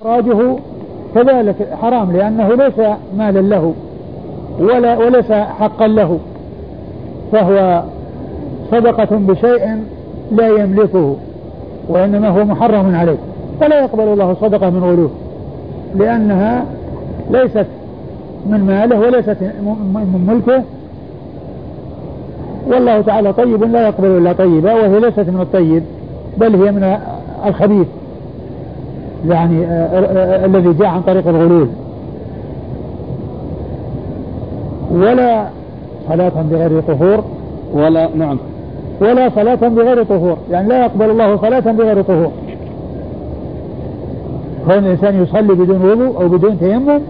إخراجه كذلك حرام لأنه ليس مالا له ولا وليس حقا له فهو صدقة بشيء لا يملكه وإنما هو محرم عليه. فلا يقبل الله صدقة من غلوه لأنها ليست من ماله وليست من ملكه. والله تعالى طيب لا يقبل إلا طيبا وهي ليست من الطيب بل هي من الخبيث. يعني آه، آه، آه، الذي جاء عن طريق الغلول. ولا صلاة بغير طهور. ولا نعم. ولا صلاة بغير طهور. يعني لا يقبل الله صلاة بغير طهور. كون الإنسان يصلي بدون وضوء أو بدون تيمم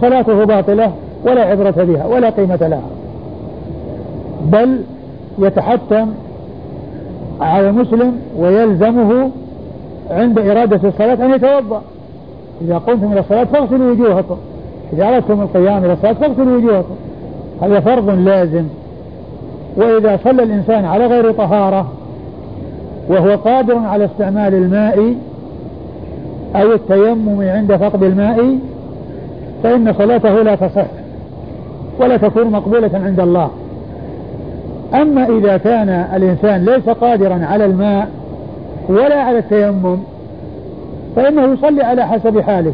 صلاته باطلة ولا عبرة بها ولا قيمة لها. بل يتحتم على المسلم ويلزمه عند إرادة الصلاة أن يتوضأ. إذا قمتم إلى الصلاة فاغسلوا وجوهكم. إذا أردتم القيام إلى الصلاة فاغسلوا وجوهكم. هذا فرض لازم. وإذا صلى الإنسان على غير طهارة وهو قادر على استعمال الماء أو التيمم عند فقد الماء فإن صلاته لا تصح ولا تكون مقبولة عند الله. أما إذا كان الإنسان ليس قادرا على الماء ولا على التيمم فإنه يصلي على حسب حاله.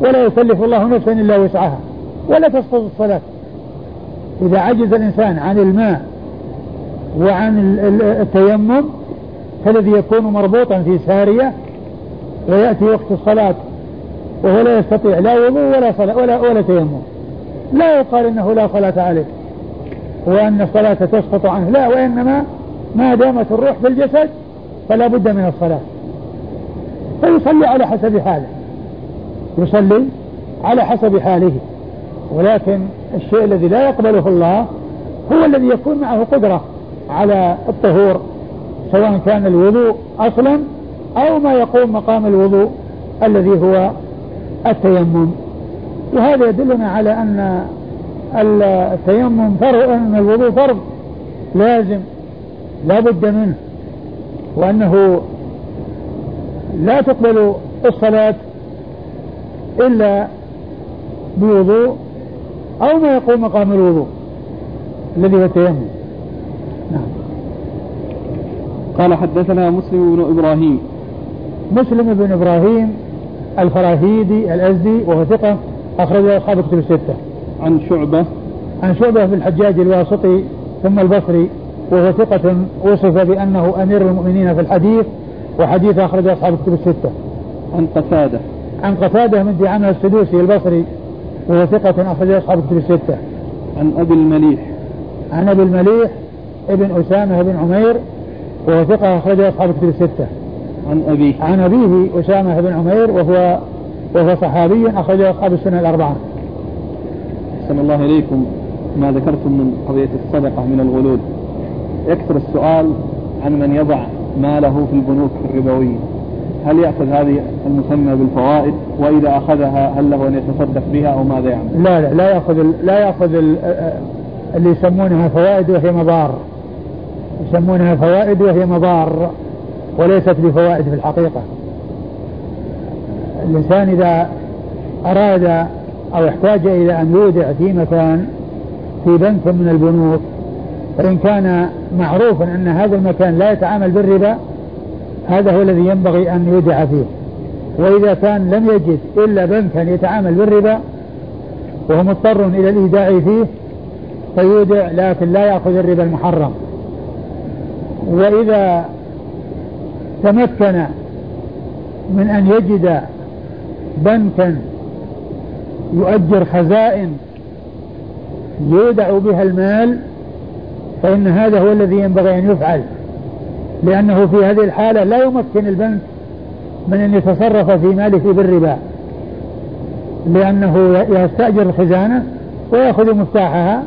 ولا يكلف الله نفسا إلا وسعها ولا تسقط الصلاة. إذا عجز الإنسان عن الماء وعن التيمم فالذي يكون مربوطا في سارية ويأتي وقت الصلاة وهو لا يستطيع لا وضوء ولا صلاة ولا ولا تيمم. لا يقال إنه لا صلاة عليه وأن الصلاة تسقط عنه لا وإنما ما دامت الروح في الجسد فلا بد من الصلاة. فيصلي على حسب حاله. يصلي على حسب حاله. ولكن الشيء الذي لا يقبله الله هو الذي يكون معه قدرة على الطهور سواء كان الوضوء أصلا أو ما يقوم مقام الوضوء الذي هو التيمم. وهذا يدلنا على أن التيمم فرض أن الوضوء فرض. لازم لا بد منه. وأنه لا تقبل الصلاة إلا بوضوء أو ما يقوم مقام الوضوء الذي هو التيمم. نعم. قال حدثنا مسلم بن إبراهيم. مسلم بن إبراهيم الفراهيدي الأزدي وهو ثقة أخرجه أصحاب كتب الستة. عن شعبة. عن شعبة بن الحجاج الواسطي ثم البصري. وهو ثقة وصف بأنه أمير المؤمنين في الحديث وحديث أخرجه أصحاب كتب الستة. عن قتادة. عن قتادة من دعامة السدوسي البصري وهو ثقة أخرجه أصحاب كتب الستة. عن أبي المليح. عن أبي المليح ابن أسامة بن عمير وهو ثقة أخرجه أصحاب كتب الستة. عن أبيه. عن أبيه أسامة بن عمير وهو وهو صحابي أخرجه أصحاب السنة الأربعة. أحسن الله إليكم ما ذكرتم من قضية الصدقة من الغلول يكثر السؤال عن من يضع ماله في البنوك الربوية هل يأخذ هذه المسمى بالفوائد؟ وإذا أخذها هل له أن يتصدق بها أو ماذا يعمل؟ لا لا لا يأخذ لا يأخذ اللي يسمونها فوائد وهي مضار. يسمونها فوائد وهي مضار وليست بفوائد في الحقيقة. الإنسان إذا أراد أو احتاج إلى أن يودع في مكان في بنك من البنوك فإن كان معروفا أن هذا المكان لا يتعامل بالربا هذا هو الذي ينبغي أن يودع فيه. وإذا كان لم يجد إلا بنكا يتعامل بالربا وهو مضطر إلى الإيداع فيه فيودع لكن لا يأخذ الربا المحرم. وإذا تمكن من أن يجد بنكا يؤجر خزائن يودع بها المال فإن هذا هو الذي ينبغي أن يفعل لأنه في هذه الحالة لا يمكن البنك من أن يتصرف في ماله بالربا لأنه يستأجر الخزانة ويأخذ مفتاحها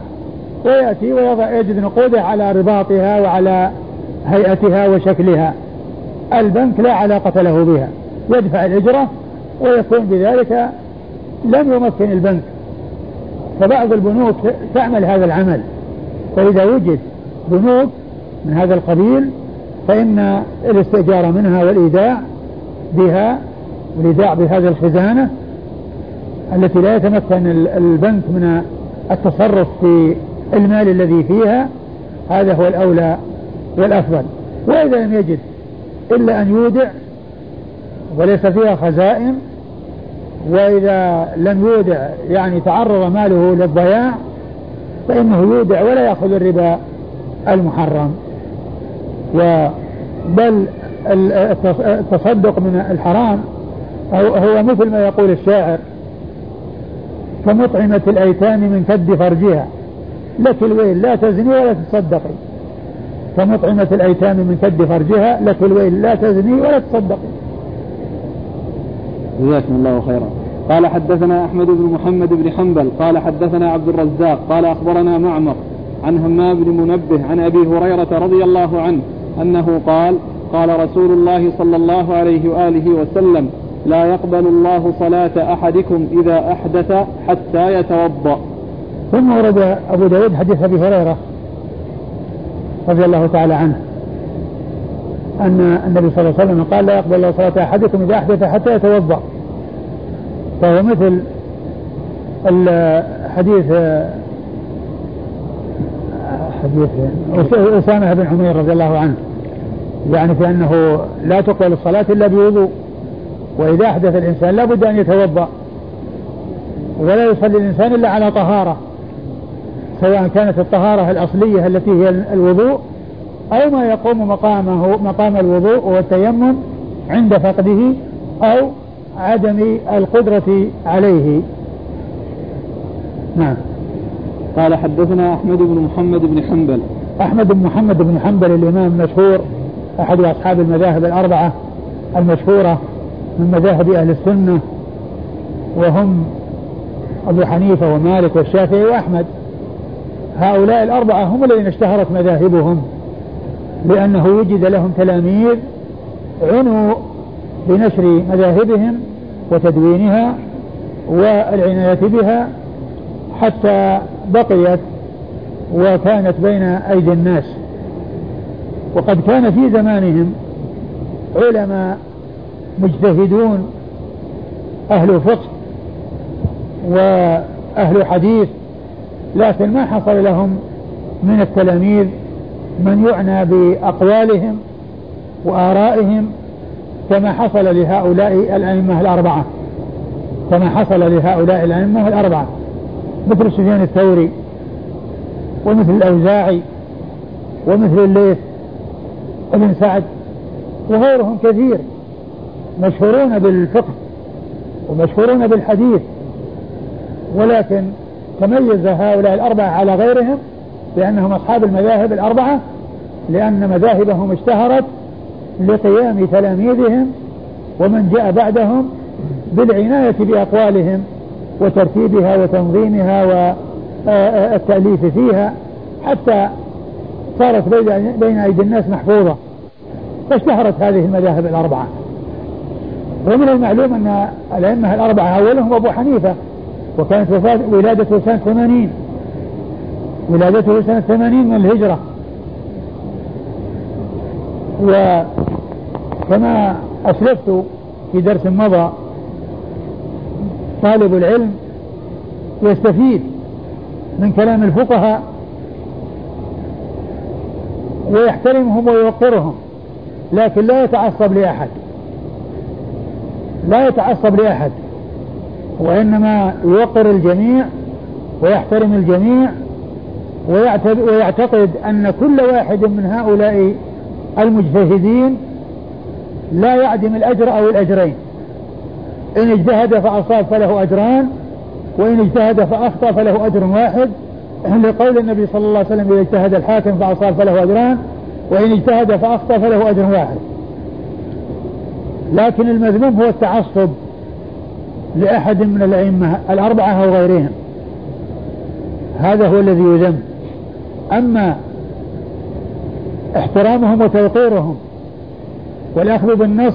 ويأتي ويضع يجد نقوده على رباطها وعلى هيئتها وشكلها. البنك لا علاقة له بها يدفع الإجرة ويكون بذلك لم يمكن البنك. فبعض البنوك تعمل هذا العمل. فإذا وجد بنوك من هذا القبيل فإن الاستئجار منها والإيداع بها والإيداع بهذه الخزانة التي لا يتمكن البنك من التصرف في المال الذي فيها هذا هو الأولى والأفضل. وإذا لم يجد إلا أن يودع وليس فيها خزائن وإذا لم يودع يعني تعرض ماله للضياع فإنه يودع ولا يأخذ الربا المحرم. بل التصدق من الحرام هو مثل ما يقول الشاعر كمطعمة الأيتام من كد فرجها. لك الويل لا تزني ولا تصدقي. كمطعمة الأيتام من كد فرجها لك الويل لا تزني ولا تصدقي. جزاكم الله خيرا. قال حدثنا أحمد بن محمد بن حنبل قال حدثنا عبد الرزاق قال أخبرنا معمر عن همام بن منبه عن أبي هريرة رضي الله عنه أنه قال قال رسول الله صلى الله عليه وآله وسلم لا يقبل الله صلاة أحدكم إذا أحدث حتى يتوضأ. ثم ورد أبو داود حديث أبي هريرة رضي الله تعالى عنه أن النبي صلى الله عليه وسلم قال لا يقبل الله صلاة أحدكم إذا أحدث حتى يتوضأ. فهو مثل الحديث حديث أسامة بن عمير رضي الله عنه يعني في أنه لا تقبل الصلاة إلا بوضوء وإذا أحدث الإنسان لا بد أن يتوضأ ولا يصلي الإنسان إلا على طهارة سواء كانت الطهارة الأصلية التي هي الوضوء أو ما يقوم مقامه مقام الوضوء وهو التيمم عند فقده أو عدم القدرة عليه. نعم. قال حدثنا أحمد بن محمد بن حنبل. أحمد بن محمد بن حنبل الإمام المشهور أحد أصحاب المذاهب الأربعة المشهورة من مذاهب أهل السنة وهم أبو حنيفة ومالك والشافعي وأحمد. هؤلاء الأربعة هم الذين اشتهرت مذاهبهم لأنه وجد لهم تلاميذ عنوا بنشر مذاهبهم وتدوينها والعناية بها حتى بقيت وكانت بين أيدي الناس. وقد كان في زمانهم علماء مجتهدون أهل فقه وأهل حديث لكن ما حصل لهم من التلاميذ من يعنى بأقوالهم وآرائهم كما حصل لهؤلاء الأئمة الأربعة. كما حصل لهؤلاء الأئمة الأربعة. مثل سفيان الثوري ومثل الأوزاعي ومثل الليث ابن سعد وغيرهم كثير. مشهورون بالفقه ومشهورون بالحديث. ولكن تميز هؤلاء الأربعة على غيرهم لأنهم أصحاب المذاهب الأربعة لأن مذاهبهم اشتهرت لقيام تلاميذهم ومن جاء بعدهم بالعناية بأقوالهم وترتيبها وتنظيمها والتأليف فيها حتى صارت بين أيدي الناس محفوظة. فاشتهرت هذه المذاهب الأربعة. ومن المعلوم أن الأئمة الأربعة أولهم أبو حنيفة وكانت وفاة ولادته سنة ثمانين. ولادته سنة ثمانين من الهجرة. وكما أسلفت في درس مضى. طالب العلم يستفيد من كلام الفقهاء ويحترمهم ويوقرهم لكن لا يتعصب لأحد. لا يتعصب لأحد وإنما يوقر الجميع ويحترم الجميع ويعتقد أن كل واحد من هؤلاء المجتهدين لا يعدم الأجر أو الأجرين. إن اجتهد فأصاب فله أجران وإن اجتهد فأخطأ فله أجر واحد. لقول النبي صلى الله عليه وسلم إذا اجتهد الحاكم فأصاب فله أجران وإن اجتهد فأخطأ فله أجر واحد. لكن المذموم هو التعصب لأحد من الأئمة الأربعة أو غيرهم. هذا هو الذي يذم. أما احترامهم وتوقيرهم والأخذ بالنص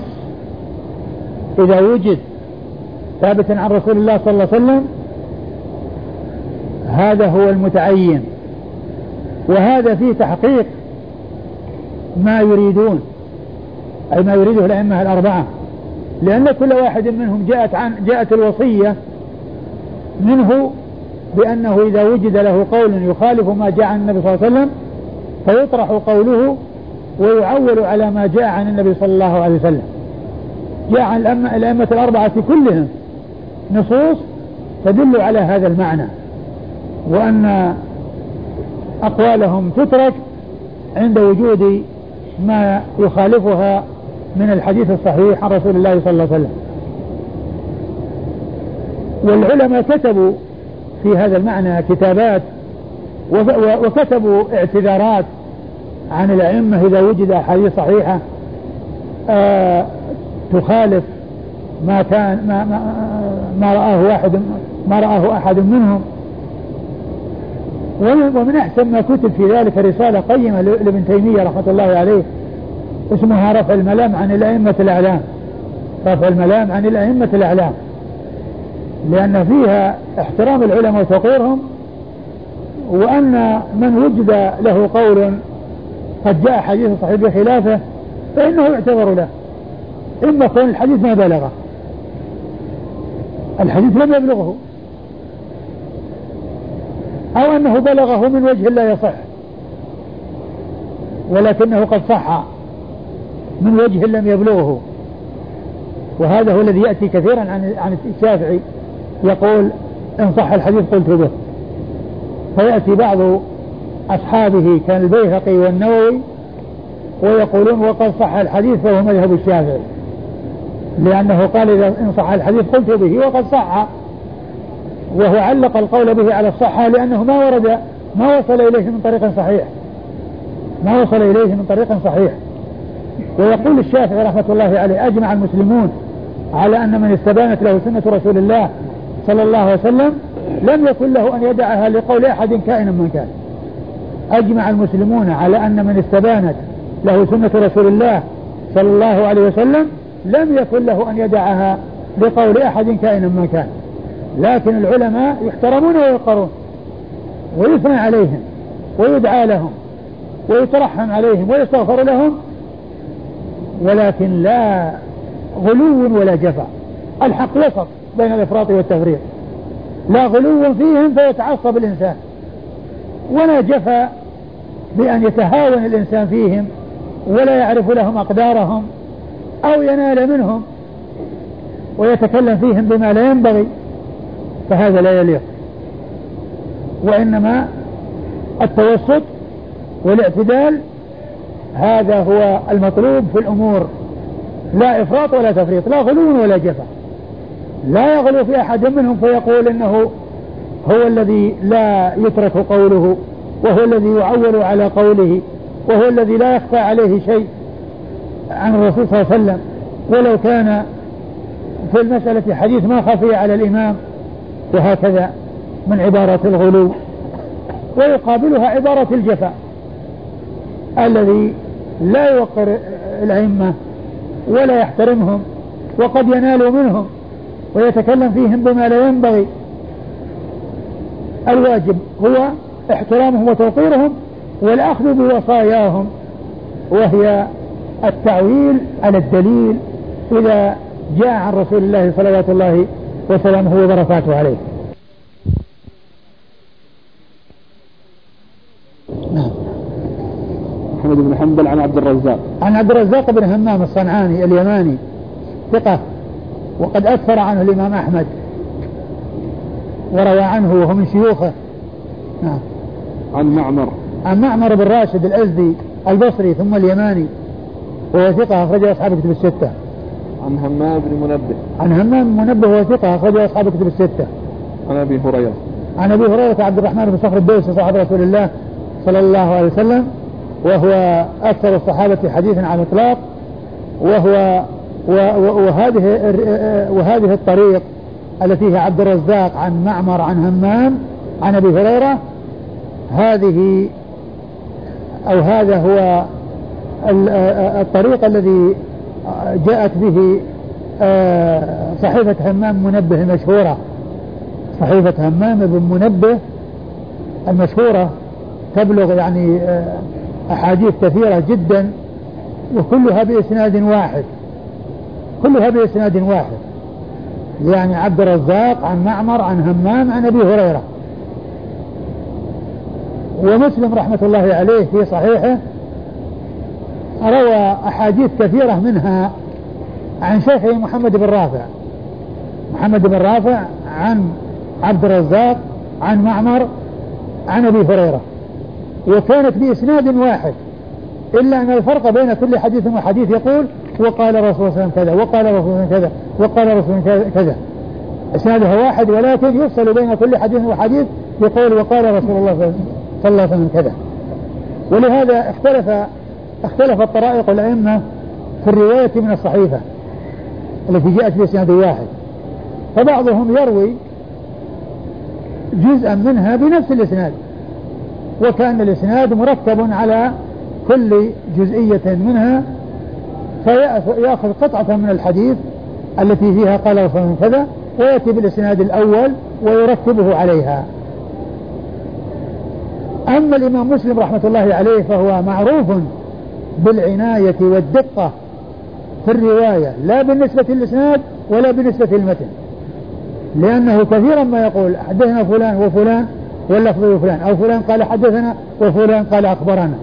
إذا وجد ثابتا عن رسول الله صلى الله عليه وسلم هذا هو المتعين. وهذا فيه تحقيق ما يريدون أي ما يريده الأئمة الأربعة. لأن كل واحد منهم جاءت عن جاءت الوصية منه بأنه إذا وجد له قول يخالف ما جاء عن النبي صلى الله عليه وسلم فيطرح قوله ويعول على ما جاء عن النبي صلى الله عليه وسلم. جاء عن الأئمة الأربعة كلهم نصوص تدل على هذا المعنى. وأن أقوالهم تترك عند وجود ما يخالفها من الحديث الصحيح عن رسول الله صلى الله عليه وسلم. والعلماء كتبوا في هذا المعنى كتابات وكتبوا اعتذارات عن الأئمة إذا وجد أحاديث صحيحة آه تخالف ما كان ما, ما, ما رآه واحد ما رآه أحد منهم. ومن أحسن ما كتب في ذلك رسالة قيمة لابن تيمية رحمة الله عليه اسمها رفع الملام عن الأئمة الأعلام. رفع الملام عن الأئمة الأعلام. لأن فيها احترام العلماء وتوقيرهم وأن من وجد له قول قد جاء حديث صحيح بخلافه فإنه يعتبر له. إما كون الحديث ما بلغه. الحديث لم يبلغه. أو أنه بلغه من وجه لا يصح. ولكنه قد صح من وجه لم يبلغه. وهذا هو الذي يأتي كثيرا عن عن الشافعي يقول إن صح الحديث قلت به. فيأتي بعض أصحابه كان البيهقي والنووي ويقولون وقد صح الحديث فهو مذهب الشافعي. لأنه قال إذا إن صح الحديث قلت به وقد صح. وهو علق القول به على الصحة لأنه ما ورد ما وصل إليه من طريق صحيح. ما وصل إليه من طريق صحيح. ويقول الشافعي رحمة الله عليه أجمع المسلمون على أن من استبانت له سنة رسول الله صلى الله عليه وسلم لم يكن له أن يدعها لقول أحد كائنا من كان. أجمع المسلمون على أن من استبانت له سنة رسول الله صلى الله عليه وسلم لم يكن له أن يدعها لقول أحد كائنا من كان. لكن العلماء يحترمون ويوقرون ويثنى عليهم ويدعى لهم ويترحم عليهم ويستغفر لهم ولكن لا غلو ولا جفا الحق وسط بين الإفراط والتفريط. لا غلو فيهم فيتعصب الإنسان. ولا جفا بأن يتهاون الإنسان فيهم ولا يعرف لهم أقدارهم أو ينال منهم ويتكلم فيهم بما لا ينبغي فهذا لا يليق. وإنما التوسط والاعتدال هذا هو المطلوب في الأمور. لا إفراط ولا تفريط لا غلو ولا جفا لا يغلو في أحد منهم فيقول إنه هو الذي لا يترك قوله وهو الذي يعول على قوله وهو الذي لا يخفى عليه شيء عن الرسول صلى الله عليه وسلم. ولو كان في المسألة حديث ما خفي على الإمام وهكذا من عبارة الغلو. ويقابلها عبارة الجفاء الذي لا يوقر الأئمة ولا يحترمهم وقد ينال منهم ويتكلم فيهم بما لا ينبغي. الواجب هو احترامهم وتوقيرهم والأخذ بوصاياهم وهي التعويل على الدليل إذا جاء عن رسول الله صلوات الله وسلامه وبركاته عليه. نعم. محمد بن حنبل عن عبد الرزاق. عن عبد الرزاق بن همام الصنعاني اليماني ثقة وقد أكثر عنه الإمام أحمد وروى عنه وهو من شيوخه. نعم. عن معمر عن معمر بن راشد الأزدي البصري ثم اليماني وهو ثقة أخرجه أصحاب كتب الستة. عن همام بن منبه. عن همام بن منبه هو ثقة أخرجه أصحاب كتب الستة. عن أبي هريرة. عن أبي هريرة عبد الرحمن بن صخر الدوسي صاحب رسول الله صلى الله عليه وسلم وهو أكثر الصحابة حديثا عن الإطلاق وهو وهذه وهذه الطريق التي هي عبد الرزاق عن معمر عن همام عن أبي هريرة هذه أو هذا هو الطريق الذي جاءت به آه، صحيفة همام منبه المشهورة. صحيفة همام بن منبه المشهورة تبلغ يعني آه، أحاديث كثيرة جدا وكلها بإسناد واحد. كلها بإسناد واحد. يعني عبد الرزاق عن معمر عن همام عن أبي هريرة. ومسلم رحمة الله عليه في صحيحه روى أحاديث كثيرة منها عن شيخه محمد بن رافع. محمد بن رافع عن عبد الرزاق عن معمر عن أبي هريرة. وكانت بإسناد واحد إلا أن الفرق بين كل حديث وحديث يقول وقال الرسول صلى الله عليه وسلم كذا وقال صلى الله كذا وقال الرسول كذا. إسنادها واحد ولكن يفصل بين كل حديث وحديث يقول وقال رسول الله صلى الله عليه وسلم كذا. ولهذا اختلف اختلفت طرائق الأئمة في الرواية من الصحيفة التي جاءت بإسناد واحد. فبعضهم يروي جزءا منها بنفس الإسناد وكأن الإسناد مركب على كل جزئية منها فيأخذ قطعة من الحديث التي فيها قال رسول كذا ويأتي بالإسناد الأول ويرتبه عليها. أما الإمام مسلم رحمة الله عليه فهو معروف بالعناية والدقة في الرواية لا بالنسبة للإسناد ولا بالنسبة للمتن. لأنه كثيرا ما يقول حدثنا فلان وفلان واللفظ فلان أو فلان قال حدثنا وفلان قال أخبرنا.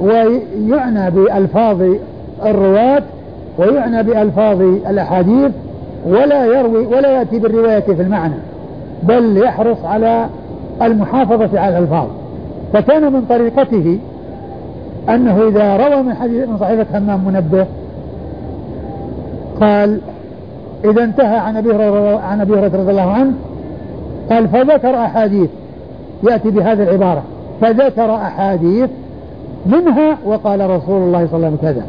ويعنى بألفاظ الرواة ويعنى بألفاظ الأحاديث ولا يروي ولا يأتي بالرواية في المعنى بل يحرص على المحافظة على الألفاظ. فكان من طريقته أنه إذا روى من حديث من صحيفة همام منبه قال إذا انتهى عن أبي هريرة عن أبي هريرة رضي الله عنه قال فذكر أحاديث. يأتي بهذه العبارة فذكر أحاديث منها وقال رسول الله صلى الله عليه وسلم كذا.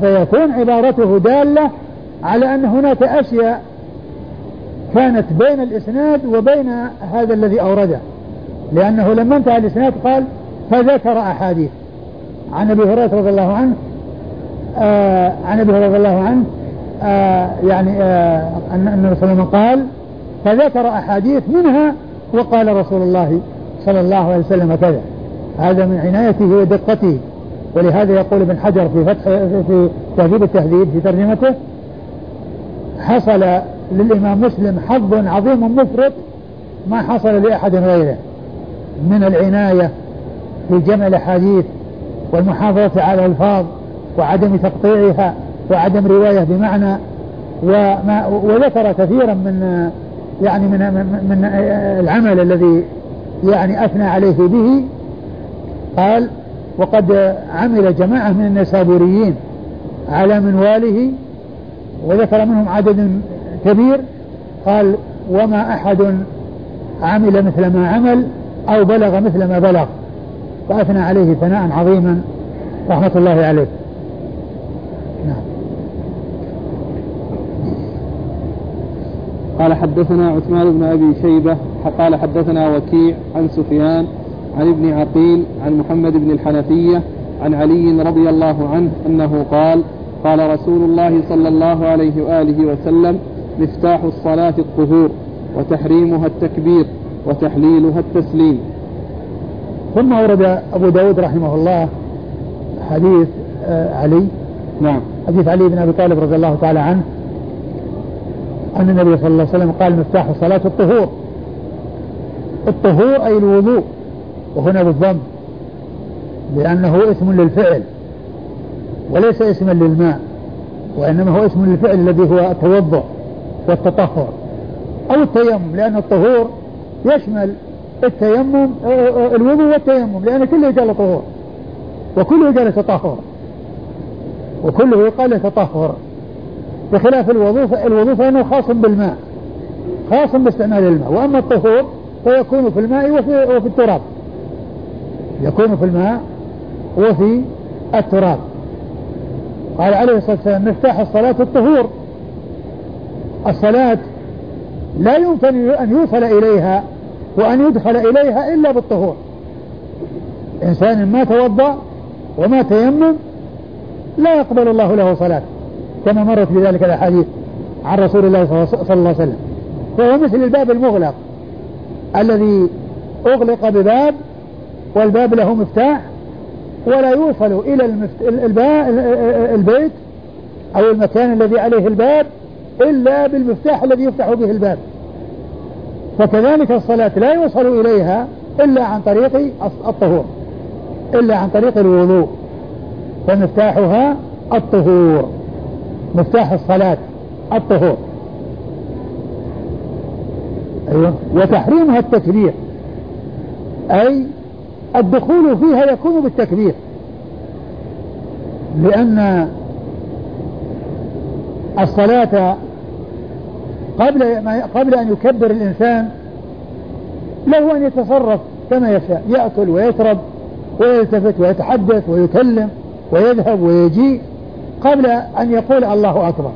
فيكون عبارته دالة على أن هناك أشياء كانت بين الإسناد وبين هذا الذي أورده. لأنه لما انتهى الإسناد قال فذكر أحاديث. عن أبي هريرة رضي الله عنه آه عن أبي هريرة رضي الله عنه آه يعني آه أن النبي صلى الله عليه وسلم قال فذكر أحاديث منها وقال رسول الله صلى الله عليه وسلم كذا. هذا من عنايته ودقته. ولهذا يقول ابن حجر في فتح في تهذيب التهذيب في ترجمته حصل للإمام مسلم حظ عظيم مفرط ما حصل لأحد غيره. من العناية في جمع الأحاديث والمحافظة على الألفاظ وعدم تقطيعها وعدم رواية بمعنى وما وذكر كثيرا من يعني من من العمل الذي يعني أثنى عليه به قال وقد عمل جماعة من النسابوريين على منواله وذكر منهم عدد كبير قال وما أحد عمل مثل ما عمل أو بلغ مثل ما بلغ فأثنى عليه ثناء عظيما. رحمة الله عليه. نعم. قال حدثنا عثمان بن أبي شيبة قال حدثنا وكيع عن سفيان عن ابن عقيل عن محمد بن الحنفية عن علي رضي الله عنه أنه قال قال رسول الله صلى الله عليه وآله وسلم مفتاح الصلاة الطهور وتحريمها التكبير. وتحليلها التسليم. ثم ورد أبو داود رحمه الله حديث آه، علي. نعم. حديث علي بن أبي طالب رضي الله تعالى عنه. أن النبي صلى الله عليه وسلم قال مفتاح الصلاة الطهور. الطهور أي الوضوء. وهنا بالضم. لأنه اسم للفعل. وليس اسما للماء. وإنما هو اسم للفعل الذي هو التوضؤ والتطهر. أو التيمم لأن الطهور يشمل التيمم الوضوء والتيمم لأن كله يقال طهور. وكله يقال تطهر. وكله يقال تطهر. بخلاف الوضوء الوضوء فإنه خاص بالماء خاص باستعمال الماء. وأما الطهور فيكون في الماء وفي, وفي التراب. يكون في الماء وفي التراب. قال عليه الصلاة والسلام مفتاح الصلاة الطهور. الصلاة لا يمكن أن يوصل إليها وأن يدخل إليها إلا بالطهور. إنسان ما توضأ وما تيمم لا يقبل الله له صلاة كما مرت بذلك الأحاديث عن رسول الله صلى الله عليه وسلم. فهو مثل الباب المغلق الذي أغلق بباب والباب له مفتاح ولا يوصل إلى البيت أو المكان الذي عليه الباب إلا بالمفتاح الذي يفتح به الباب. فكذلك الصلاة لا يوصل إليها إلا عن طريق الطهور. إلا عن طريق الوضوء. فمفتاحها الطهور. مفتاح الصلاة الطهور. أيوة. وتحريمها التكبير. أي الدخول فيها يكون بالتكبير. لأن الصلاة قبل ما قبل أن يكبر الإنسان له أن يتصرف كما يشاء. يأكل ويشرب ويلتفت ويتحدث ويكلم ويذهب ويجيء قبل أن يقول الله أكبر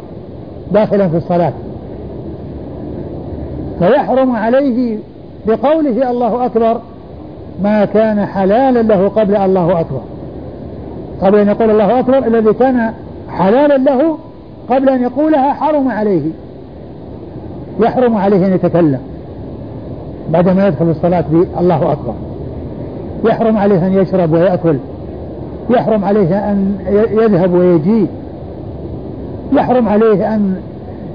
داخلا في الصلاة. فيحرم عليه بقوله الله أكبر ما كان حلالا له قبل الله أكبر. قبل أن يقول الله أكبر الذي كان حلالا له قبل أن يقولها حرم عليه. يحرم عليه أن يتكلم بعدما يدخل الصلاة بالله أكبر. يحرم عليه أن يشرب ويأكل. يحرم عليه أن يذهب ويجيء يحرم عليه أن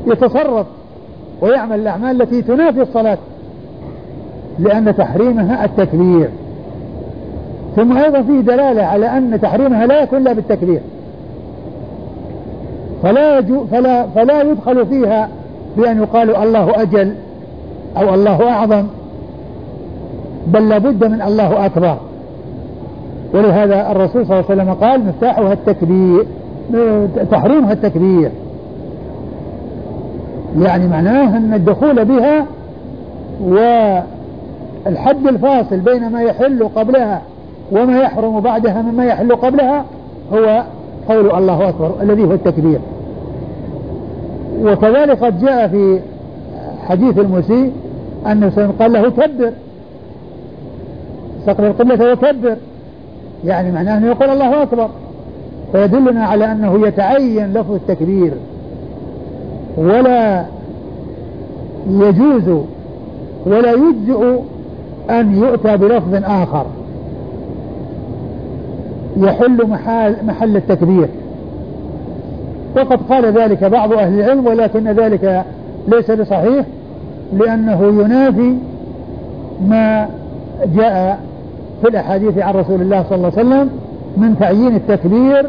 يتصرف ويعمل الأعمال التي تنافي الصلاة. لأن تحريمها التكبير. ثم أيضا فيه دلالة على أن تحريمها لا يكون إلا بالتكبير. فلا فلا فلا يدخل فيها بأن يقال الله أجل أو الله أعظم بل لابد من الله أكبر. ولهذا الرسول صلى الله عليه وسلم قال مفتاحها التكبير تحريمها التكبير. يعني معناه أن الدخول بها والحد الفاصل بين ما يحل قبلها وما يحرم بعدها مما يحل قبلها هو قول الله أكبر الذي هو التكبير. وكذلك قد جاء في حديث المسيء أنه قال له كبر. استقبل القبلة وكبر يعني معناه أنه يقول الله أكبر. فيدلنا على أنه يتعين لفظ التكبير. ولا يجوز ولا يجزئ أن يؤتى بلفظ آخر. يحل محل, محل التكبير. وقد قال ذلك بعض أهل العلم ولكن ذلك ليس بصحيح لأنه ينافي ما جاء في الأحاديث عن رسول الله صلى الله عليه وسلم من تعيين التكبير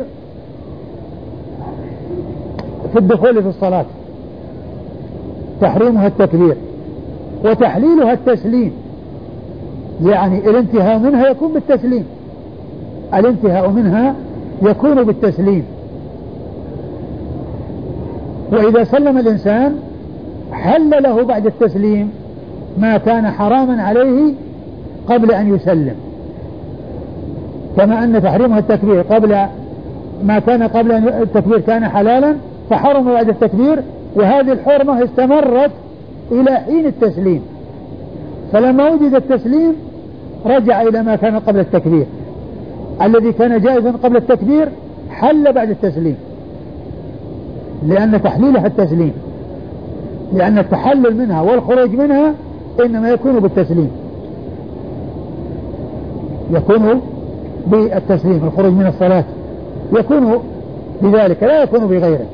في الدخول في الصلاة. تحريمها التكبير وتحليلها التسليم. يعني الانتهاء منها يكون بالتسليم. الانتهاء منها يكون بالتسليم. وإذا سلم الإنسان حل له بعد التسليم ما كان حراما عليه قبل أن يسلم. كما أن تحريمها التكبير قبل ما كان قبل التكبير كان حلالا فحرم بعد التكبير وهذه الحرمة استمرت إلى حين التسليم. فلما وجد التسليم رجع إلى ما كان قبل التكبير. الذي كان جائزا قبل التكبير حل بعد التسليم. لأن تحليلها التسليم. لأن التحلل منها والخروج منها إنما يكون بالتسليم. يكون بالتسليم الخروج من الصلاة. يكون بذلك لا يكون بغيره.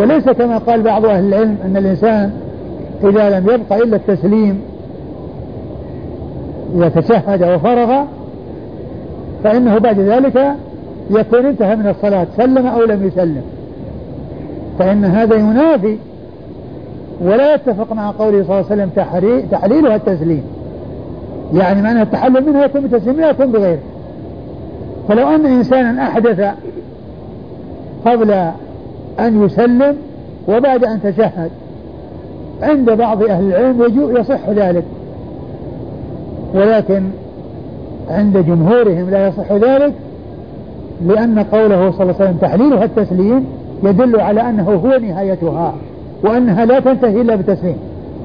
وليس كما قال بعض أهل العلم أن الإنسان إذا لم يبقى إلا التسليم إذا تشهد وفرغ فإنه بعد ذلك يكون انتهى من الصلاة سلم أو لم يسلم. فإن هذا ينافي ولا يتفق مع قوله صلى الله عليه وسلم تحليلها التسليم. يعني معنى التحلل منها يكون بتسليم لا يكون بغيره. فلو أن إنسانا أحدث قبل أن يسلم وبعد أن تشهد عند بعض أهل العلم يصح ذلك. ولكن عند جمهورهم لا يصح ذلك لأن قوله صلى الله عليه وسلم تحليلها التسليم يدل على أنه هو نهايتها وأنها لا تنتهي إلا بالتسليم.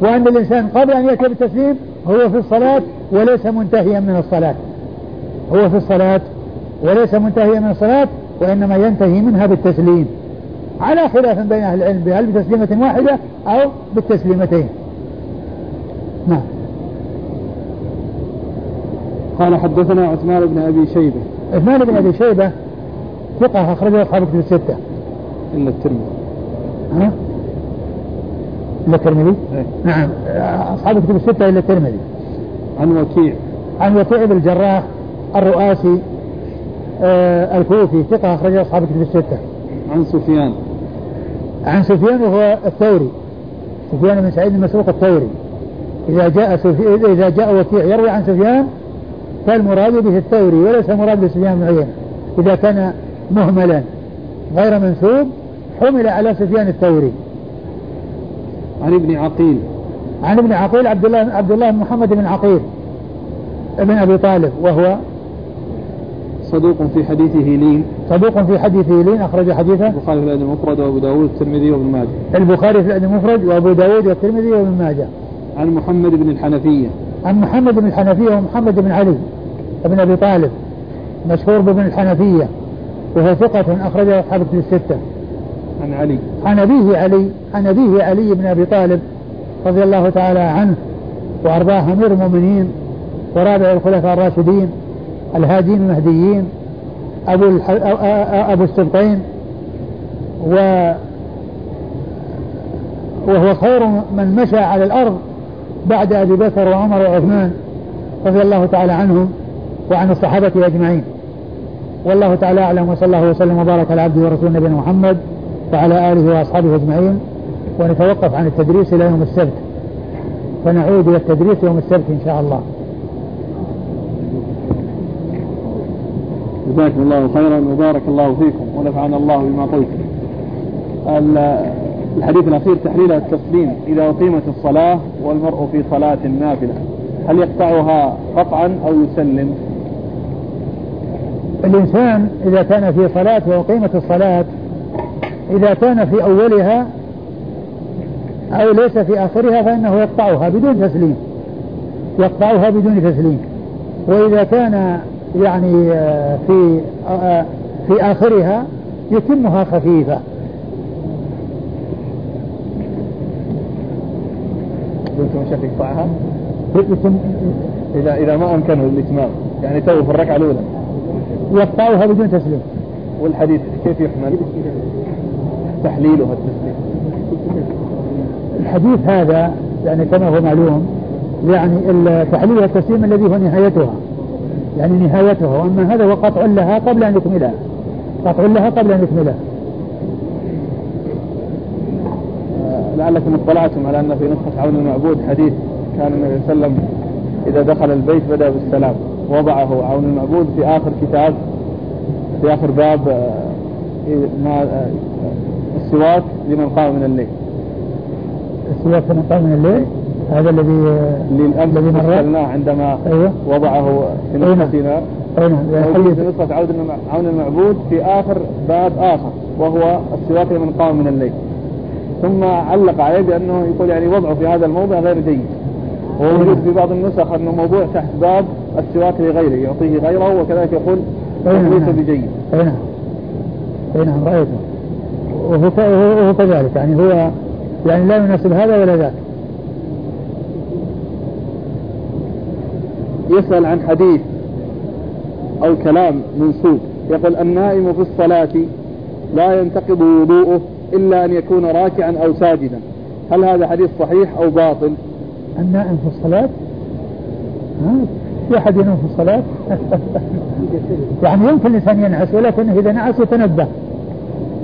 وأن الإنسان قبل أن يأتي بالتسليم هو في الصلاة وليس منتهيا من الصلاة. هو في الصلاة وليس منتهيا من الصلاة وإنما ينتهي منها بالتسليم. على خلاف بين أهل العلم هل بتسليمة واحدة أو بالتسليمتين؟ نعم. قال حدثنا عثمان بن أبي شيبة. عثمان بن أبي شيبة ثقة أخرجه أصحاب كتب الستة. إلا الترمذي. ها؟ إلا الترمذي؟ إيه؟ نعم. أصحاب كتب الستة إلا الترمذي. عن وكيع. عن وكيع بن الجراح الرؤاسي آه الكوفي ثقة أخرجه أصحاب كتب الستة. عن سفيان. عن سفيان وهو الثوري. سفيان بن سعيد المسروق الثوري. إذا جاء سفي... إذا جاء وكيع يروي عن سفيان فالمراد به الثوري وليس المراد بسفيان بن عيينة إذا كان مهملا غير منسوب حمل على سفيان الثوري. عن ابن عقيل. عن ابن عقيل عبد الله عبد الله بن محمد بن عقيل ابن أبي طالب وهو صدوق في حديثه لين. صدوق في حديثه لين أخرج حديثه. البخاري في الأدب المفرد وأبو داود والترمذي وابن ماجه. البخاري في الأدب المفرد وأبو داود والترمذي وابن ماجه. عن محمد بن الحنفية. عن محمد بن الحنفية ومحمد بن علي ابن أبي طالب مشهور بابن الحنفية وهو ثقة أخرجه أصحاب الكتب الستة. عن علي. عن أبيه علي عن أبيه علي بن أبي طالب رضي الله تعالى عنه وأرضاه أمير المؤمنين ورابع الخلفاء الراشدين الهادين المهديين أبو الح... أبو السبطين و وهو خير من مشى على الأرض بعد أبي بكر وعمر وعثمان رضي الله تعالى عنهم وعن الصحابة أجمعين. والله تعالى أعلم وصلى الله وسلم وبارك على عبده ورسوله نبينا محمد وعلى آله وأصحابه أجمعين. ونتوقف عن التدريس إلى يوم السبت. فنعود إلى التدريس يوم السبت إن شاء الله. جزاكم الله خيرا وبارك الله فيكم ونفعنا الله بما قلت الحديث الأخير تحليل التسليم إذا أقيمت الصلاة والمرء في صلاة نافلة هل يقطعها قطعا أو يسلم؟ الإنسان إذا كان في صلاة وأقيمت الصلاة إذا كان في أولها أو ليس في آخرها فإنه يقطعها بدون تسليم يقطعها بدون تسليم. وإذا كان يعني آه، في آه، في آخرها يتمها خفيفة. شك يقطعها؟ إذا إذا ما أمكنه الإتمام يعني تو في الركعة الأولى. يقطعها بدون تسليم. والحديث كيف يحمل؟ تحليلها التسليم. الحديث هذا يعني كما هو معلوم يعني تحليل التسليم الذي هو نهايتها. يعني نهايتها. وأما هذا هو قطع لها قبل أن يكملها. قطع لها قبل أن يكملها آه، لعلكم اطلعتم على أن في نسخة عون المعبود حديث كان النبي صلى الله عليه وسلم إذا دخل البيت بدأ بالسلام. وضعه عون المعبود في آخر كتاب في آخر باب آه، ما آه، السواك لمن قام من الليل. السواك لمن قام من الليل؟ هذا الذي الذي مر؟ عندما أيوة. وضعه في نسختنا. أين نعم في نسخة عون المعبود في آخر باب آخر وهو السواك لمن قام من الليل. ثم علق عليه بأنه يقول يعني وضعه في هذا الموضع غير جيد. وهو موجود في بعض النسخ أنه موضوع تحت باب السواك لغيره يعطيه غيره وكذلك يقول ليس نعم. بجيد. أي نعم. أي نعم رأيته. وهو كذلك يعني هو يعني لا يناسب هذا ولا ذاك. يسأل عن حديث أو كلام منسوب. يقول النائم في الصلاة لا ينتقض وضوءه إلا أن يكون راكعا أو ساجدا. هل هذا حديث صحيح أو باطل؟ النائم في الصلاة؟ في أحد ينام في الصلاة؟ يعني يمكن الإنسان ينعس ولكن إذا نعس يتنبه.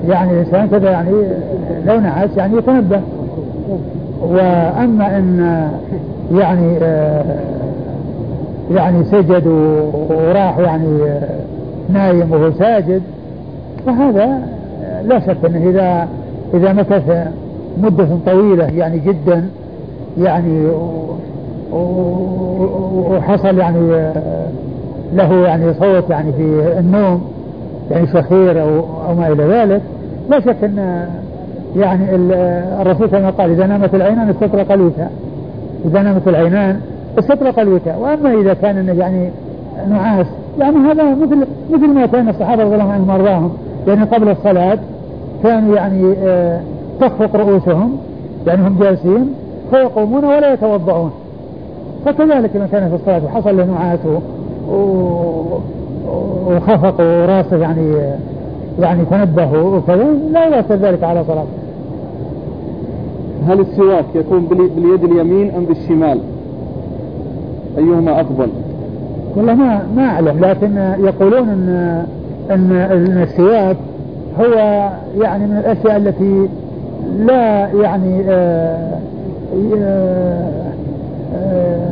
يعني الإنسان كذا يعني لو نعس يعني يتنبه. وأما أن يعني آه يعني سجد وراح يعني نايم وهو ساجد فهذا لا شك إنه إذا إذا مكث مدة طويلة يعني جدا يعني وحصل يعني له يعني صوت يعني في النوم يعني شخير أو أو ما إلى ذلك. لا شك إن يعني الرسول كما قال إذا نامت العينان استطرق الوسع إذا نامت العينان استطرق الوكاء وأما إذا كان يعني نعاس يعني هذا مثل مثل ما كان الصحابة رضي الله عنهم يعني قبل الصلاة كانوا يعني آه تخفق رؤوسهم يعني هم جالسين فيقومون ولا يتوضعون فكذلك من كان في الصلاة وحصل له نعاس وخفق وراسه يعني يعني تنبه وكذا لا يؤثر ذلك على صلاته هل السواك يكون باليد اليمين أم بالشمال؟ أيهما أفضل؟ والله ما ما أعلم لكن يقولون أن أن السواك هو يعني من الأشياء التي لا يعني آه، آآ آه،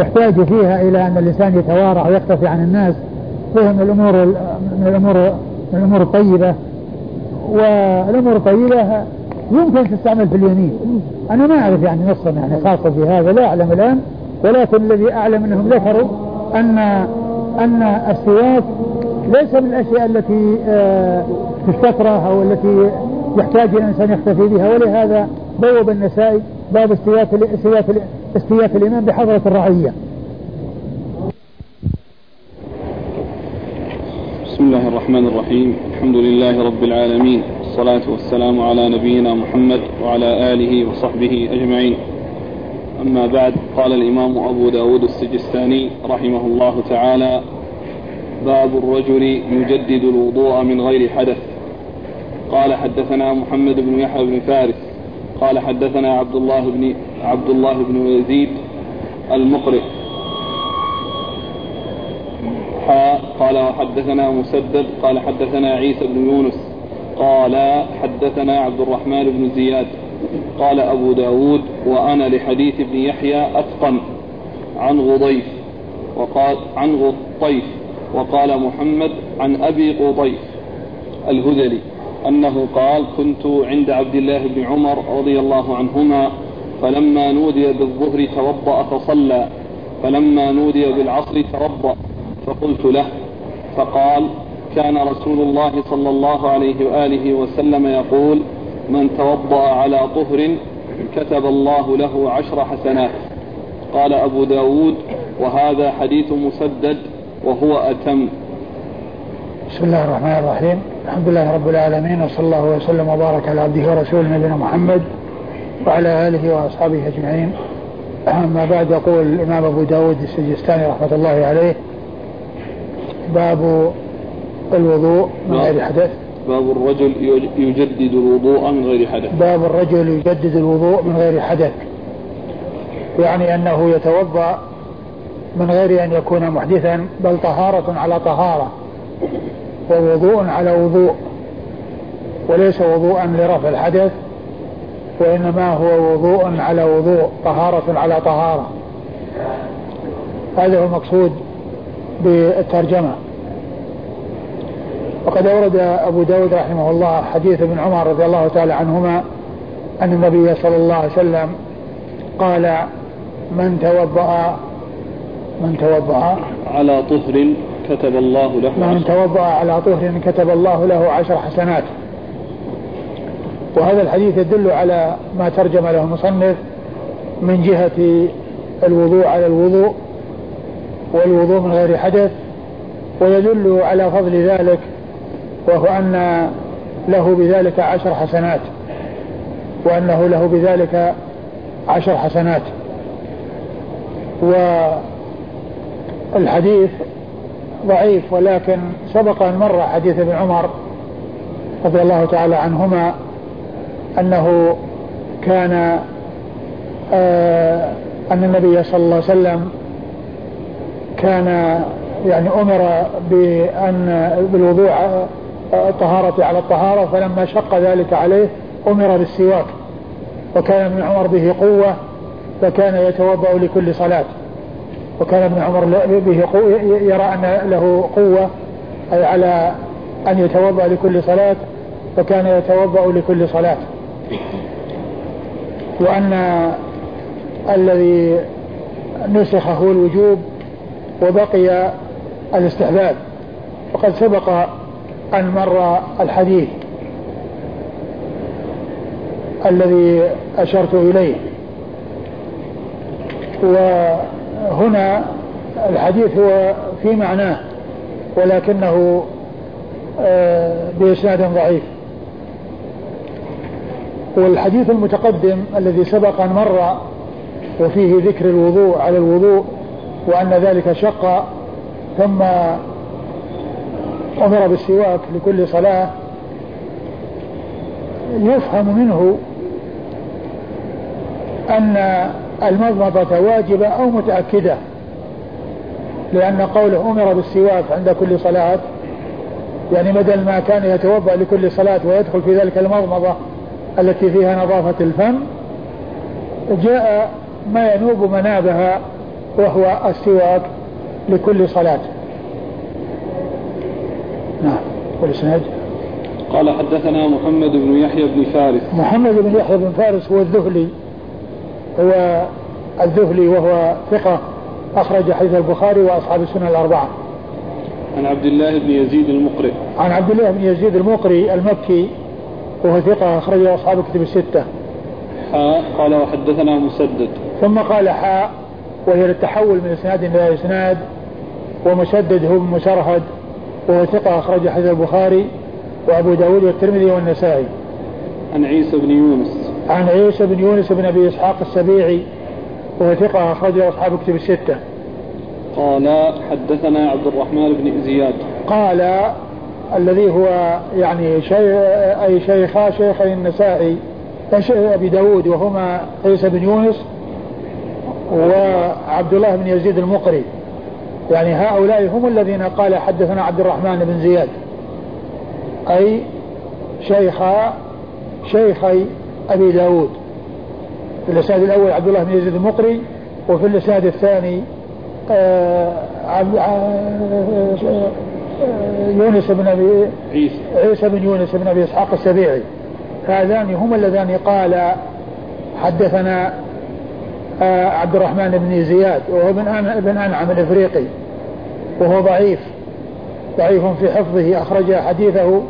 يحتاج فيها إلى أن الإنسان يتوارع ويختفي عن الناس. فهي من الأمور من الأمور من الأمور الطيبة. والأمور الطيبة يمكن تستعمل في اليمين. أنا ما أعرف يعني نصا يعني خاصة في هذا لا أعلم الآن. ولكن الذي أعلم أنهم ذكروا أن أن السواك ليس من الأشياء التي آه، تستكره أو التي يحتاج الإنسان يختفي بها. ولهذا بوب النسائي باب استياف استياف الإمام بحضرة الرعية. بسم الله الرحمن الرحيم. الحمد لله رب العالمين. والصلاة والسلام على نبينا محمد وعلى آله وصحبه أجمعين. أما بعد قال الإمام أبو داود السجستاني رحمه الله تعالى باب الرجل يجدد الوضوء من غير حدث. قال حدثنا محمد بن يحيى بن فارس. قال حدثنا عبد الله بن عبد الله بن يزيد المقرئ قال وحدثنا مسدد. قال حدثنا عيسى بن يونس. قال حدثنا عبد الرحمن بن زياد. قال أبو داود وأنا لحديث ابن يحيى أتقن عن غضيف. وقال عن غطيف وقال محمد عن أبي قطيف الهذلي أنه قال كنت عند عبد الله بن عمر رضي الله عنهما فلما نودي بالظهر توضأ فصلى فلما نودي بالعصر توضأ فقلت له فقال كان رسول الله صلى الله عليه وآله وسلم يقول من توضأ على طهر كتب الله له عشر حسنات قال أبو داود وهذا حديث مسدد وهو أتم. بسم الله الرحمن الرحيم. الحمد لله رب العالمين وصلى الله وسلم وبارك على عبده ورسوله نبينا محمد وعلى آله وأصحابه أجمعين. أما بعد يقول الإمام أبو داود السجستاني رحمة الله عليه باب الوضوء من غير حدث. باب الرجل يجدد الوضوء من غير حدث. باب الرجل يجدد الوضوء من غير حدث. يعني أنه يتوضأ من غير أن يكون محدثا بل طهارة على طهارة ووضوء على وضوء وليس وضوءا لرفع الحدث وإنما هو وضوء على وضوء طهارة على طهارة. هذا هو المقصود بالترجمة. وقد أورد أبو داود رحمه الله حديث ابن عمر رضي الله تعالى عنهما أن النبي صلى الله عليه وسلم قال من توضأ من توضأ. على طهر كتب الله له من توضأ على طهر كتب الله له عشر حسنات. وهذا الحديث يدل على ما ترجم له المصنف من جهة الوضوء على الوضوء والوضوء من غير حدث ويدل على فضل ذلك وهو أن له بذلك عشر حسنات وأنه له بذلك عشر حسنات. والحديث ضعيف ولكن سبق أن مر حديث ابن عمر رضي الله تعالى عنهما أنه كان آه أن النبي صلى الله عليه وسلم كان يعني أمر بأن بالوضوء الطهارة على الطهارة فلما شق ذلك عليه أمر بالسواك وكان ابن عمر به قوة فكان يتوضأ لكل صلاة. وكان ابن عمر به يرى أن له قوة أي على أن يتوضأ لكل صلاة فكان يتوضأ لكل صلاة. وأن الذي نسخ هو الوجوب وبقي الاستحباب. وقد سبق أن مر الحديث الذي أشرت إليه. وهنا الحديث هو في معناه ولكنه آه، بإسناد ضعيف. والحديث المتقدم الذي سبق أن مر وفيه ذكر الوضوء على الوضوء وأن ذلك شق ثم أمر بالسواك لكل صلاة يفهم منه أن المضمضة واجبة أو متأكدة لأن قوله أمر بالسواك عند كل صلاة يعني بدل ما كان يتوضأ لكل صلاة ويدخل في ذلك المضمضة التي فيها نظافة الفم جاء ما ينوب منابها وهو السواك لكل صلاة. نعم والإسناد قال حدثنا محمد بن يحيى بن فارس. محمد بن يحيى بن فارس هو الذهلي. هو الذهلي وهو ثقة أخرج حديث البخاري وأصحاب السنة الأربعة. عن عبد الله بن يزيد المقرئ عن عبد الله بن يزيد المقري المكي وهو ثقة أخرجه أصحاب الكتب الستة. حاء قال وحدثنا مسدد. ثم قال حاء وهي للتحول من إسناد إلى إسناد ومسدد هو مسرهد وهو ثقة أخرج حديث البخاري وأبو داود والترمذي والنسائي. عن عيسى بن يونس. عن عيسى بن يونس بن أبي إسحاق السبيعي وهو ثقة أخرجه أصحاب كتب الستة. قال حدثنا عبد الرحمن بن زياد. قال الذي هو يعني شيء أي شيخا شيخي النسائي أبي داود وهما عيسى بن يونس وعبد الله بن يزيد المقري. يعني هؤلاء هم الذين قال حدثنا عبد الرحمن بن زياد. أي شيخا شيخي أبي داود في الإسناد الأول عبد الله بن يزيد المقري وفي الإسناد الثاني آه، آه، يونس بن أبي عيسى. عيسى بن يونس بن أبي إسحاق السبيعي. هذان هم اللذان قال حدثنا آه، عبد الرحمن بن زياد وهو ابن أنعم الإفريقي وهو ضعيف ضعيف في حفظه أخرج حديثه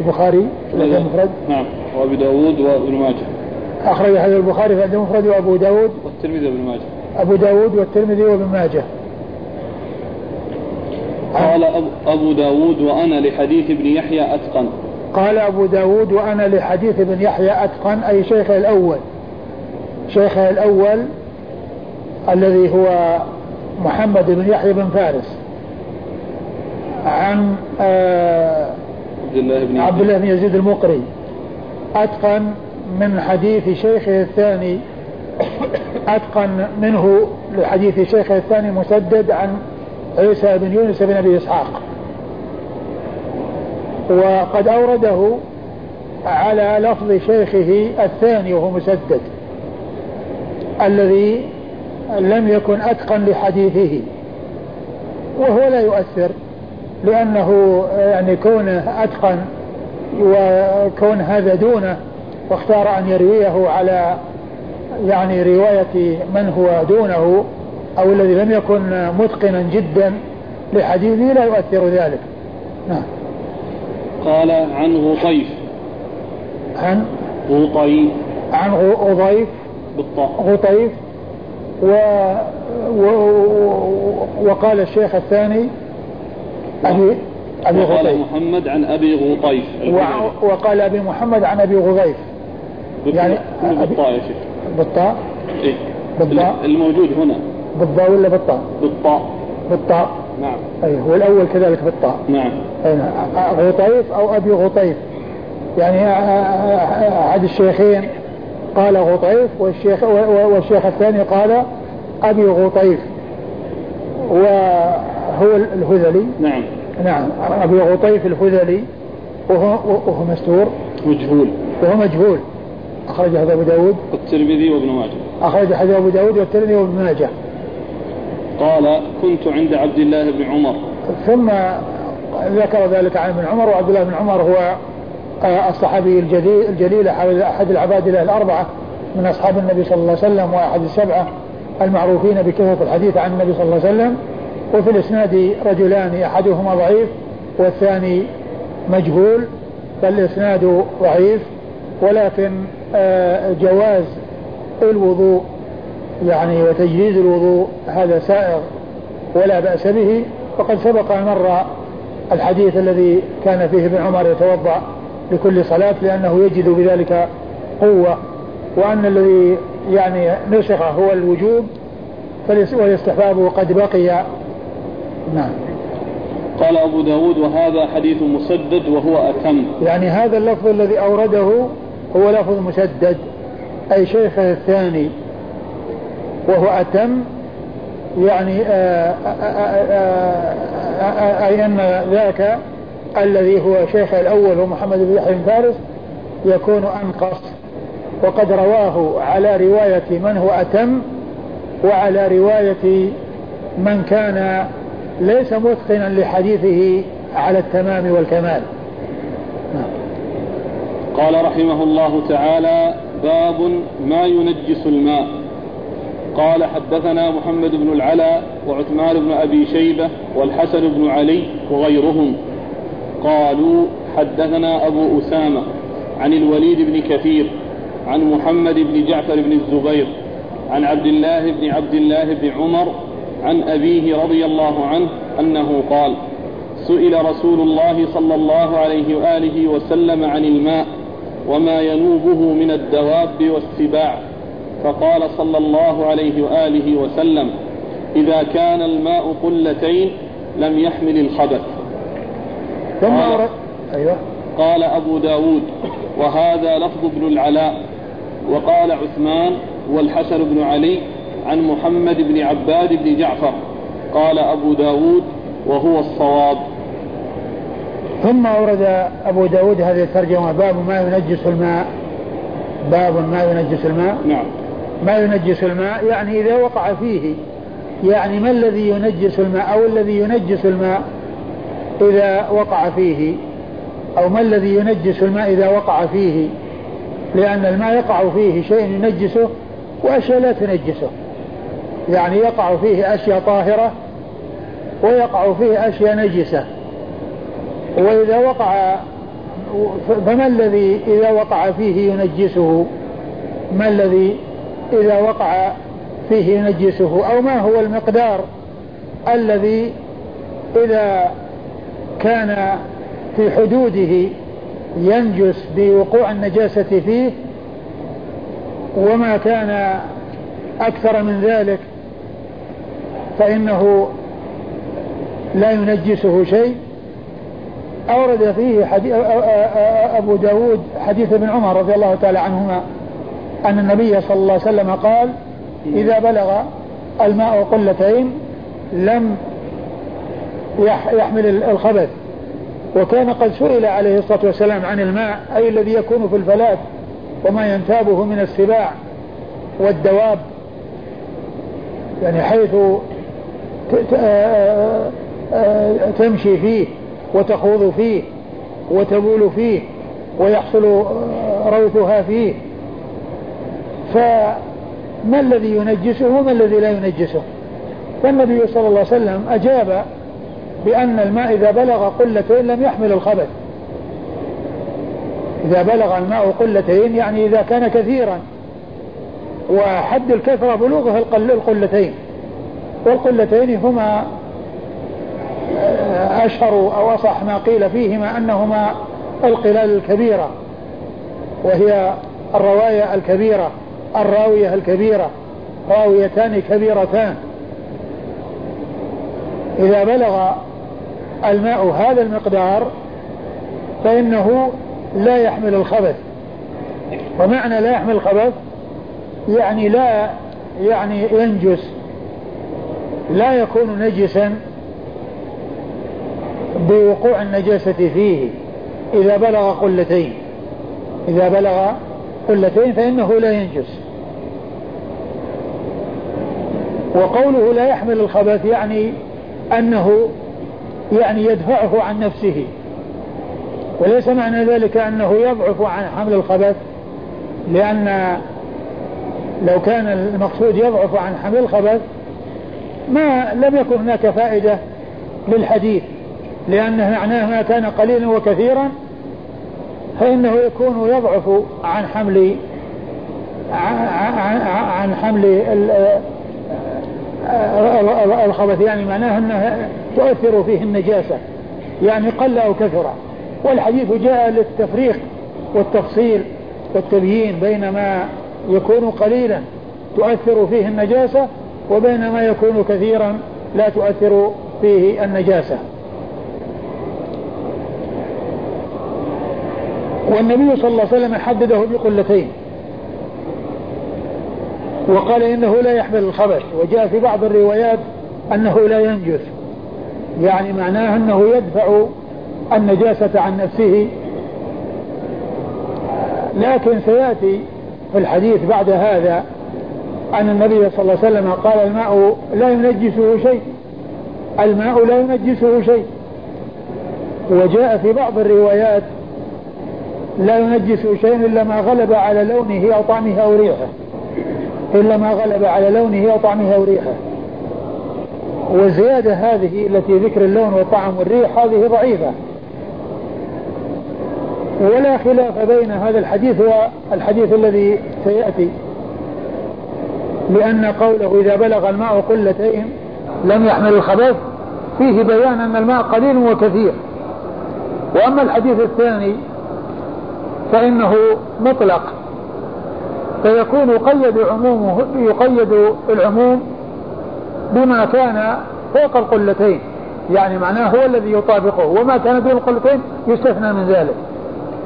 البخاري في المفرد. نعم. وأبي داود وابن ماجه. أخرج حديث البخاري في المفرد وأبو داود. والترمذي وابن ماجه. أبو داود والترمذي وابن ماجه. قال أبو داود وأنا لحديث ابن يحيى أتقن. قال أبو داود وأنا لحديث ابن يحيى أتقن أي شيخه الأول. شيخه الأول الذي هو محمد بن يحيى بن فارس. عن آه الله بن عبد الله بن يزيد المقري. أتقن من حديث شيخه الثاني أتقن منه لحديث شيخه الثاني مسدد عن عيسى بن يونس بن أبي إسحاق. وقد أورده على لفظ شيخه الثاني وهو مسدد الذي لم يكن أتقن لحديثه وهو لا يؤثر. لأنه يعني كونه أتقن وكون هذا دونه واختار أن يرويه على يعني رواية من هو دونه أو الذي لم يكن متقنا جدا لحديثه لا يؤثر ذلك. نعم. قال عن غطيف عن؟ غطيف عن غطيف بالطاء. غطيف و... و... وقال الشيخ الثاني أبي أبي وقال محمد عن أبي غطيف. وقال أبي محمد عن أبي غضيف. يعني بالطاء يا شيخ. بالطاء؟ إيه؟ بالطاء؟ الموجود هنا. بالضاء ولا بالطاء؟ بالطاء. بالطاء. نعم. أي هو الأول كذلك بالطاء. نعم. أي نعم. غطيف أو أبي غطيف يعني أحد الشيخين قال غطيف والشيخ والشيخ الثاني قال أبي غطيف وهو الهذلي. نعم. نعم. أبي غطيف الهذلي وهو, وهو مستور. مجهول. وهو مجهول. أخرج هذا أبو داود. والترمذي وابن ماجه. أخرج هذا أبو داود والترمذي وابن ماجه. قال كنت عند عبد الله بن عمر. ثم ذكر ذلك عن ابن عمر وعبد الله بن عمر هو آه، الصحابي الجليل, الجليل أحد العباد الأربعة من أصحاب النبي صلى الله عليه وسلم وأحد السبعة. المعروفين بكثرة الحديث عن النبي صلى الله عليه وسلم وفي الإسناد رجلان أحدهما ضعيف والثاني مجهول فالإسناد ضعيف ولكن آه، جواز الوضوء يعني وتجهيز الوضوء هذا سائغ ولا بأس به. وقد سبق أن مر الحديث الذي كان فيه ابن عمر يتوضأ لكل صلاة لأنه يجد بذلك قوة وأن الذي يعني نسخ هو الوجوب والاستحباب قد بقي. نعم. قال أبو داود وهذا حديث مسدد وهو أتم. يعني هذا اللفظ الذي أورده هو لفظ مسدد. أي شيخه الثاني وهو أتم يعني آآ آآ آآ أي أن ذاك الذي هو شيخ الأول هو محمد بن يحيى فارس يكون أنقص. وقد رواه على رواية من هو أتم وعلى رواية من كان ليس متقنا لحديثه على التمام والكمال. نعم. قال رحمه الله تعالى باب ما ينجس الماء. قال حدثنا محمد بن العلاء وعثمان بن أبي شيبة والحسن بن علي وغيرهم. قالوا حدثنا أبو أسامة عن الوليد بن كثير عن محمد بن جعفر بن الزبير عن عبد الله بن عبد الله بن عمر عن أبيه رضي الله عنه أنه قال سئل رسول الله صلى الله عليه وآله وسلم عن الماء وما ينوبه من الدواب والسباع فقال صلى الله عليه وآله وسلم إذا كان الماء قلتين لم يحمل الخبث ثم قال, أيوة. قال أبو داود وهذا لفظ ابن العلاء وقال عثمان والحسن بن علي عن محمد بن عباد بن جعفر. قال أبو داود وهو الصواب. ثم أورد أبو داود هذه الترجمة باب ما ينجس الماء. باب ما ينجس الماء. نعم. ما ينجس الماء يعني إذا وقع فيه. يعني ما الذي ينجس الماء أو الذي ينجس الماء إذا وقع فيه؟ أو ما الذي ينجس الماء إذا وقع فيه؟ لأن الماء يقع فيه شيء ينجسه وأشياء لا تنجسه. يعني يقع فيه أشياء طاهرة ويقع فيه أشياء نجسة. وإذا وقع فما الذي إذا وقع فيه ينجسه؟ ما الذي إذا وقع فيه ينجسه؟ أو ما هو المقدار الذي إذا كان في حدوده ينجس بوقوع النجاسة فيه وما كان أكثر من ذلك فإنه لا ينجسه شيء. أورد فيه حديث أبو داود حديث ابن عمر رضي الله تعالى عنهما أن النبي صلى الله عليه وسلم قال إذا بلغ الماء قلتين لم يحمل الخبث. وكان قد سئل عليه الصلاة والسلام عن الماء أي الذي يكون في الفلاة وما ينتابه من السباع والدواب. يعني حيث تمشي فيه وتخوض فيه وتبول فيه ويحصل روثها فيه. فما الذي ينجسه وما الذي لا ينجسه؟ فالنبي صلى الله عليه وسلم أجاب بأن الماء إذا بلغ قلتين لم يحمل الخبث. إذا بلغ الماء قلتين يعني إذا كان كثيرا. وحد الكثرة بلوغه القلتين. والقلتين هما أشهر أو أصح ما قيل فيهما أنهما القلال الكبيرة. وهي الرواية الكبيرة الراوية الكبيرة راويتان كبيرتان. إذا بلغ الماء هذا المقدار فإنه لا يحمل الخبث. ومعنى لا يحمل الخبث يعني لا يعني ينجس لا يكون نجسا بوقوع النجاسة فيه. إذا بلغ قلتين إذا بلغ قلتين فإنه لا ينجس. وقوله لا يحمل الخبث يعني أنه يعني يدفعه عن نفسه. وليس معنى ذلك أنه يضعف عن حمل الخبث لأن لو كان المقصود يضعف عن حمل الخبث ما لم يكن هناك فائدة للحديث لأنه معناه ما كان قليلا وكثيرا فإنه يكون يضعف عن حمل عن حمل الخبث. يعني معناه أنه تؤثر فيه النجاسة يعني قل أو كثر. والحديث جاء للتفريق والتفصيل والتبيين بين ما يكون قليلا تؤثر فيه النجاسة وبين ما يكون كثيرا لا تؤثر فيه النجاسة. والنبي صلى الله عليه وسلم حدده بقلتين. وقال إنه لا يحمل الخبث وجاء في بعض الروايات أنه لا ينجث. يعني معناه أنه يدفع النجاسة عن نفسه. لكن سيأتي في الحديث بعد هذا أن النبي صلى الله عليه وسلم قال الماء لا ينجسه شيء. الماء لا ينجسه شيء. وجاء في بعض الروايات لا ينجسه شيء إلا ما غلب على لونه أو طعمه أو ريحه. إلا ما غلب على لونه أو طعمه أو ريحه. والزيادة هذه التي ذكر اللون والطعم والريح هذه ضعيفة. ولا خلاف بين هذا الحديث والحديث الذي سيأتي لأن قوله إذا بلغ الماء قلتين لم يحمل الخبث فيه بيان أن الماء قليل وكثير. وأما الحديث الثاني فإنه مطلق فيكون قيد عمومه يقيد العموم بما كان فوق القلتين. يعني معناه هو الذي يطابقه. وما كان دون القلتين يستثنى من ذلك.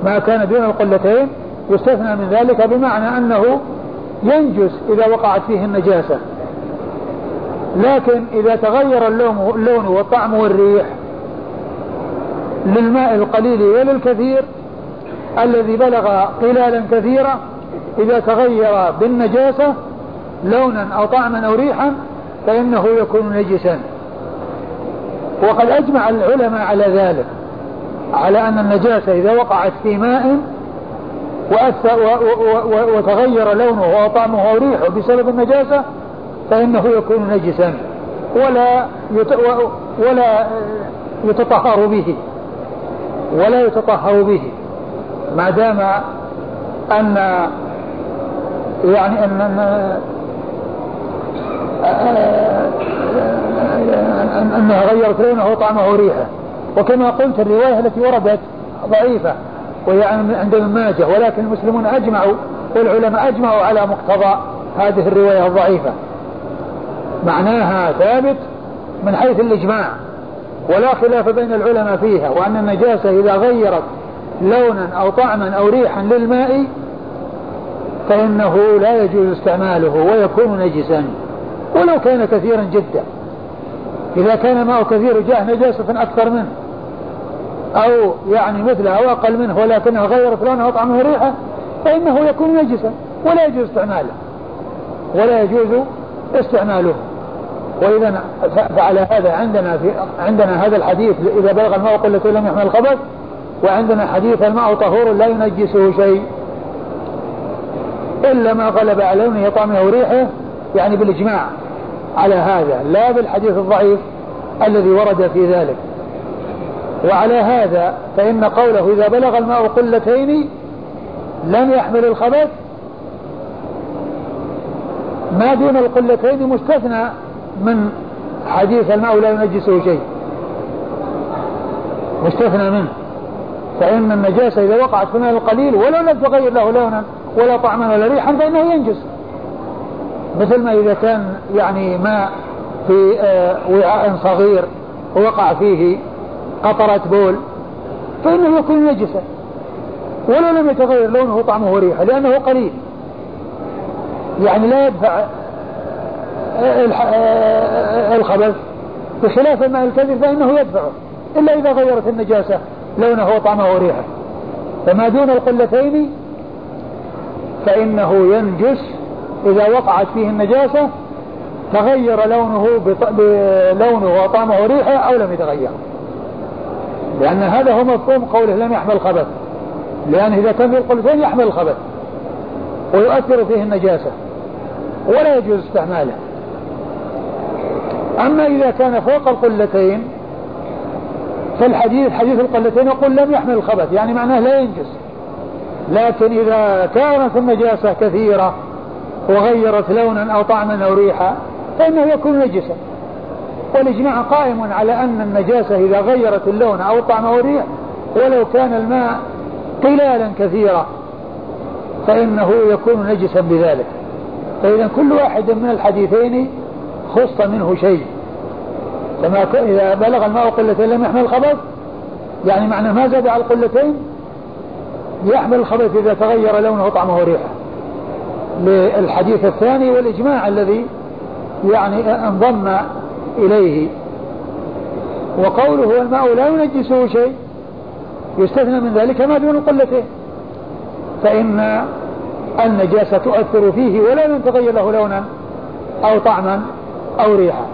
ما كان دون القلتين يستثنى من ذلك بمعنى أنه ينجس إذا وقعت فيه النجاسة. لكن إذا تغير اللون, والطعم والريح للماء القليل وللكثير الذي بلغ قلالا كثيرة إذا تغير بالنجاسة لونا أو طعما أو ريحا فإنه يكون نجسا. وقد أجمع العلماء على ذلك على أن النجاسة إذا وقعت في ماء وتغير لونه وطعمه وريحه بسبب النجاسة فإنه يكون نجسا. ولا ولا يتطهر به ولا يتطهر به. ما دام أن يعني أن أنها غيرت لونه وطعمه وريحه. وكما قلت الرواية التي وردت ضعيفة وهي عند ابن ماجه ولكن المسلمون أجمعوا والعلماء أجمعوا على مقتضى هذه الرواية الضعيفة. معناها ثابت من حيث الإجماع ولا خلاف بين العلماء فيها وأن النجاسة إذا غيرت لونا أو طعما أو ريحا للماء فإنه لا يجوز استعماله ويكون نجسا. ولو كان كثيرا جدا. إذا كان ماء كثير جاء نجاسة أكثر منه. أو يعني مثله أو أقل منه ولكنها غيرت لونه وطعمه وريحه فإنه يكون نجسا ولا يجوز استعماله. ولا يجوز استعماله. وإذا فعلى هذا عندنا في عندنا هذا الحديث إذا بلغ الماء قلة لم يحمل الخبث وعندنا حديث الماء طهور لا ينجسه شيء. إلا ما غلب على لونه طعمه وريحه يعني بالإجماع على هذا لا بالحديث الضعيف الذي ورد في ذلك. وعلى هذا فإن قوله إذا بلغ الماء قلتين لم يحمل الخبث ما دون القلتين مستثنى من حديث الماء لا ينجسه شيء. مستثنى منه. فإن النجاسة إذا وقعت في الماء القليل ولو لم تغير له لونا ولا طعما ولا ريحا فإنه ينجس. مثل ما إذا كان يعني ماء في آه، وعاء صغير ووقع فيه قطرة بول فإنه يكون نجسا. ولو لم يتغير لونه وطعمه وريحه لأنه قليل. يعني لا يدفع آه، آه، الخبث بخلاف الماء الكثير فإنه يدفعه. إلا إذا غيرت النجاسة لونه وطعمه وريحه فما دون القلتين فإنه ينجس إذا وقعت فيه النجاسة تغير لونه بلونه وطعمه وريحه أو لم يتغير. لأن هذا هو مفهوم قوله لم يحمل الخبث. لأن إذا كان في القلتين يحمل الخبث ويؤثر فيه النجاسة ولا يجوز استعماله. أما إذا كان فوق القلتين فالحديث حديث القلتين يقول لم يحمل الخبث يعني معناه لا ينجس. لكن إذا كانت النجاسة كثيرة وغيرت لونا أو طعما أو ريحا فإنه يكون نجسا. والإجماع قائم على أن النجاسة إذا غيرت اللون أو الطعم أو الريح ولو كان الماء قلالا كثيرا فإنه يكون نجسا بذلك. فإذا كل واحد من الحديثين خص منه شيء. كما إذا بلغ الماء قلتين لم يحمل الخبث يعني معنى ما زاد على القلتين؟ يحمل الخبث إذا تغير لونه وطعمه وريحه للحديث الثاني والإجماع الذي يعني انضم إليه. وقوله الماء لا ينجسه شيء يستثنى من ذلك ما دون القلتين فإن النجاسة تؤثر فيه ولا يتغير له لونا أو طعما أو ريحا.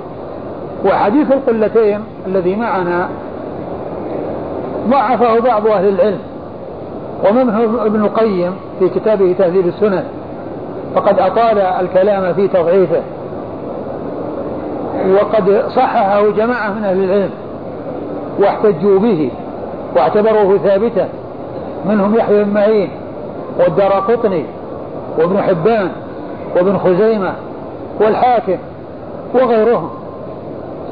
وحديث القلتين الذي معنا ضعفه بعض أهل العلم. ومنه ابن القيم في كتابه تهذيب السنن. فقد أطال الكلام في تضعيفه وقد صححه جماعة من أهل العلم واحتجوا به واعتبروه ثابتا. منهم يحيى بن معين والدار قطني وابن حبان وابن خزيمة والحاكم وغيرهم.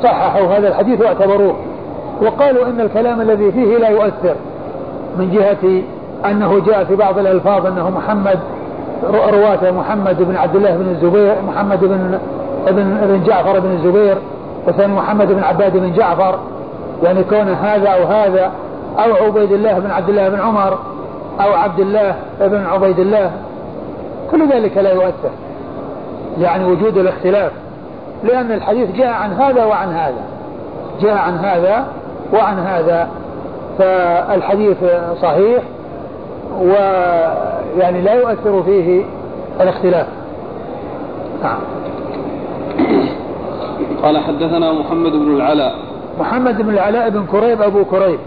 صححوا هذا الحديث واعتبروه. وقالوا إن الكلام الذي فيه لا يؤثر من جهة أنه جاء في بعض الألفاظ أنه محمد رواته محمد بن عبد الله بن الزبير محمد بن ابن ابن جعفر بن الزبير وثاني محمد بن عباد بن جعفر. يعني كون هذا أو هذا أو عبيد الله بن عبد الله بن عمر أو عبد الله بن عبيد الله. كل ذلك لا يؤثر. يعني وجود الاختلاف. لأن الحديث جاء عن هذا وعن هذا. جاء عن هذا وعن هذا. فالحديث صحيح. ويعني لا يؤثر فيه الاختلاف. نعم. قال حدثنا محمد بن العلاء. محمد بن العلاء بن كريب أبو كريب.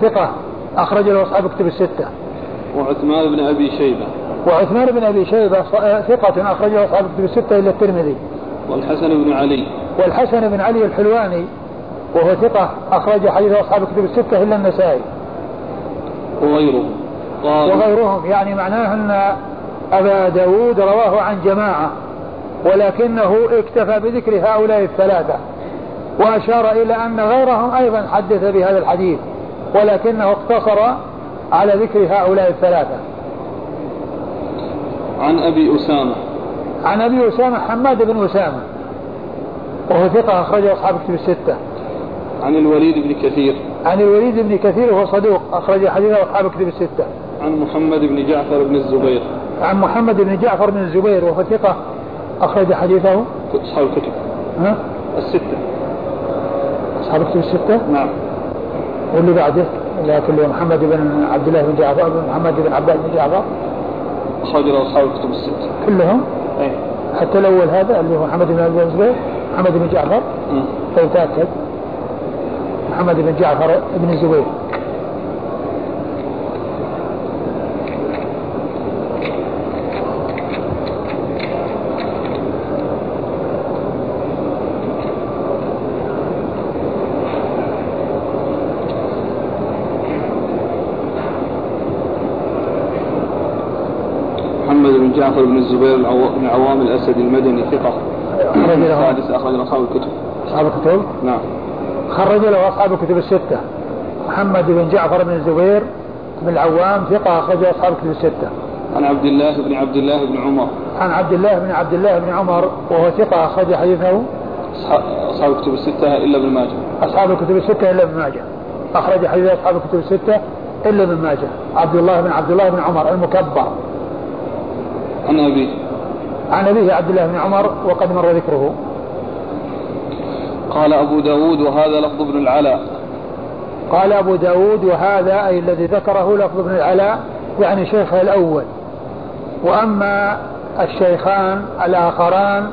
ثقة. أخرج له أصحاب كتب الستة. وعثمان بن أبي شيبة. وعثمان بن أبي شيبة ثقة. أخرج له أصحاب كتب الستة إلا الترمذي. والحسن بن علي. والحسن بن علي الحلواني وهو ثقة. أخرج حديث أصحاب كتب الستة إلا النسائي. وغيرهم قال وغيرهم. يعني معناه أن أبا داود رواه عن جماعة ولكنه اكتفى بذكر هؤلاء الثلاثة وأشار إلى أن غيرهم أيضا حدث بهذا الحديث ولكنه اقتصر على ذكر هؤلاء الثلاثة. عن أبي أسامة. عن أبي أسامة حماد بن أسامة وهو ثقة أخرجه أصحاب كتب الستة. عن الوليد بن كثير. عن الوليد بن كثير وهو صدوق أخرج حديثه أصحاب كتب الستة. عن محمد بن جعفر بن الزبير. عن محمد بن جعفر بن الزبير وهو ثقة أخرج حديثه. أصحاب الكتب. ها؟ الستة. أصحاب الكتب الستة؟ نعم. واللي بعده؟ لكن محمد بن عبد الله بن جعفر محمد بن عباس بن جعفر. أخرج له أصحاب الكتب الستة. كلهم؟ أي حتى الأول هذا اللي هو محمد بن عبد الزبير محمد بن جعفر. طيب تأكد. محمد بن جعفر بن الزبير. جعفر بن الزبير بن عوام الأسد المدني ثقة. خرج له. السادس أخرج له أصحاب الكتب. أصحاب الكتب؟ نعم. خرج له أصحاب الكتب الستة. محمد بن جعفر بن الزبير بن العوام ثقة أخرج أصحاب الكتب الستة. عن عبد الله بن عبد الله بن عمر. عن عبد الله بن عبد الله بن عمر وهو ثقة أخرج حديثه. أصحاب الكتب الستة إلا ابن ماجه. أصحاب الكتب الستة إلا ابن ماجه. أخرج حديث أصحاب الكتب الستة إلا ابن ماجه. عبد الله بن عبد الله بن عمر المكبر. عن أبيه عن أبيه عبد الله بن عمر وقد مر ذكره. قال أبو داود وهذا لفظ ابن العلاء. قال أبو داود وهذا أي الذي ذكره لفظ ابن العلاء يعني شيخه الأول. وأما الشيخان الآخران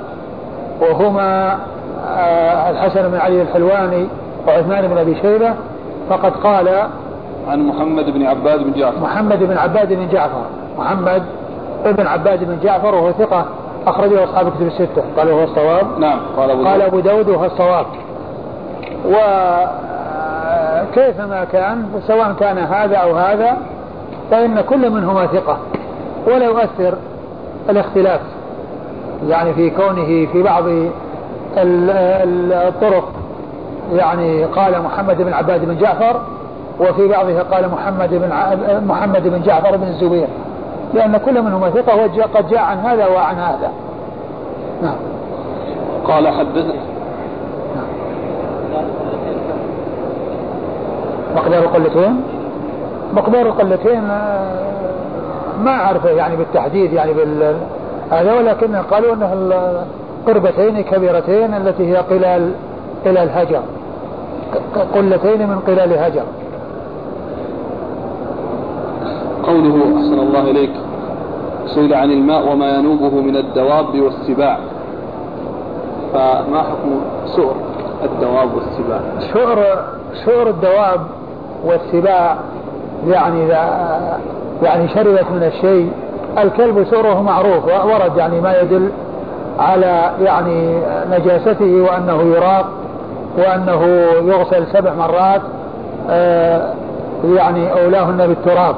وهما آه، الحسن بن علي الحلواني وعثمان بن أبي شيبة فقد قال عن محمد بن عباد بن جعفر. محمد بن عباد بن جعفر. محمد ابن عباد بن جعفر وهو ثقة أخرجه أصحاب كتب الستة. قال وهو الصواب؟ نعم قال أبو قال أبو داود وهو الصواب. وكيفما كان سواء كان هذا أو هذا فإن كل منهما ثقة. ولا يؤثر الاختلاف. يعني في كونه في بعض الطرق يعني قال محمد بن عباد بن جعفر وفي بعضها قال محمد بن محمد بن جعفر بن الزبير. لأن كل منهما ثقة وقد جاء عن هذا وعن هذا. نعم. قال حدث. مقدار قلتين مقدار القلتين ما أعرفه يعني بالتحديد يعني بال هذا ولكن قالوا أنه القربتين كبيرتين التي هي قلال قلال هجر. قلتين من قلال هجر. قوله أحسن الله إليك سئل عن الماء وما ينوبه من الدواب والسباع. فما حكم سؤر الدواب والسباع؟ سؤر سؤر الدواب والسباع يعني إذا يعني شربت من الشيء. الكلب سؤره معروف ورد يعني ما يدل على يعني نجاسته وأنه يراق وأنه يغسل سبع مرات آه يعني أولاهن بالتراب.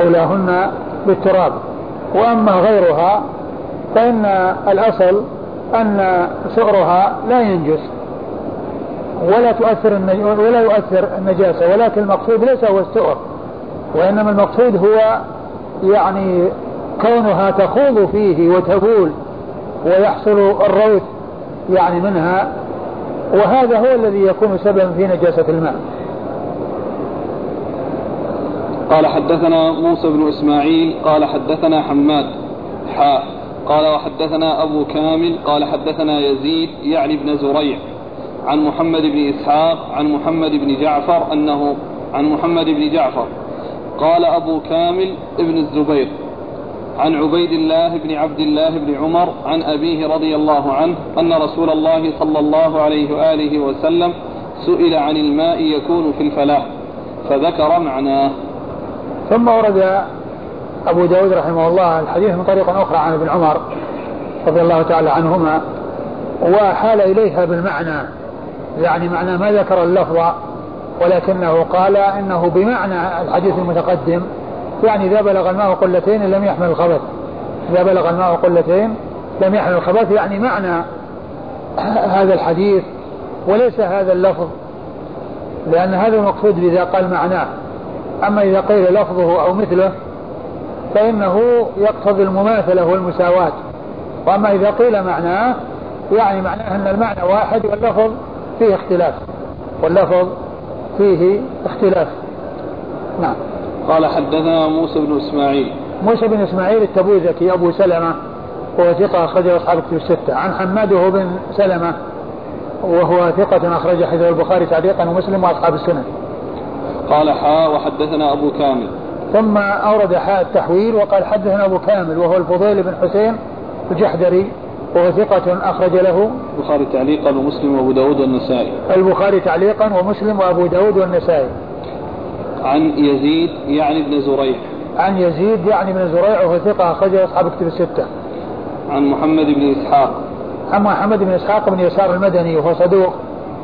أولاهن بالتراب. وأما غيرها فإن الأصل أن سؤرها لا ينجس ولا تؤثر ولا يؤثر النجاسة ولكن المقصود ليس هو السؤر وإنما المقصود هو يعني كونها تخوض فيه وتبول ويحصل الروث يعني منها وهذا هو الذي يكون سببا في نجاسة الماء. قال حدثنا موسى بن إسماعيل قال حدثنا حماد حاء قال وحدثنا أبو كامل قال حدثنا يزيد يعني بن زريع عن محمد بن إسحاق عن محمد بن جعفر أنه عن محمد بن جعفر قال أبو كامل ابن الزبير عن عبيد الله بن عبد الله بن عمر عن أبيه رضي الله عنه أن رسول الله صلى الله عليه وآله وسلم سئل عن الماء يكون في الفلاح فذكر معناه. ثم ورد أبو داود رحمه الله الحديث من طريق أخرى عن ابن عمر رضي الله تعالى عنهما وحال إليها بالمعنى يعني معنى ما ذكر اللفظ ولكنه قال إنه بمعنى الحديث المتقدم يعني إذا بلغ الماء قلتين لم يحمل الخبث إذا بلغ الماء قلتين لم يحمل الخبث يعني معنى هذا الحديث وليس هذا اللفظ لأن هذا المقصود إذا قال معناه. أما إذا قيل لفظه أو مثله فإنه يقتضي المماثلة والمساواة. وأما إذا قيل معناه يعني معناه أن المعنى واحد واللفظ فيه اختلاف. واللفظ فيه اختلاف. نعم. قال حدثنا موسى بن إسماعيل. موسى بن إسماعيل التبوذكي أبو سلمة وهو ثقة أخرجه أصحاب كتب الستة. عن حماد وهو بن سلمة وهو ثقة أخرج حديث البخاري تعليقا ومسلم وأصحاب السنة. قال حاء وحدثنا أبو كامل. ثم أورد حاء التحويل وقال حدثنا أبو كامل وهو الفضيل بن حسين الجحدري وهو ثقة أخرج له. البخاري تعليقا ومسلم وأبو داود والنسائي. البخاري تعليقا ومسلم وأبو داود والنسائي. عن يزيد يعني ابن زريع. عن يزيد يعني بن زريع وهو ثقة أخرجه أصحاب كتب الستة. عن محمد بن إسحاق. عن محمد بن إسحاق بن يسار المدني وهو صدوق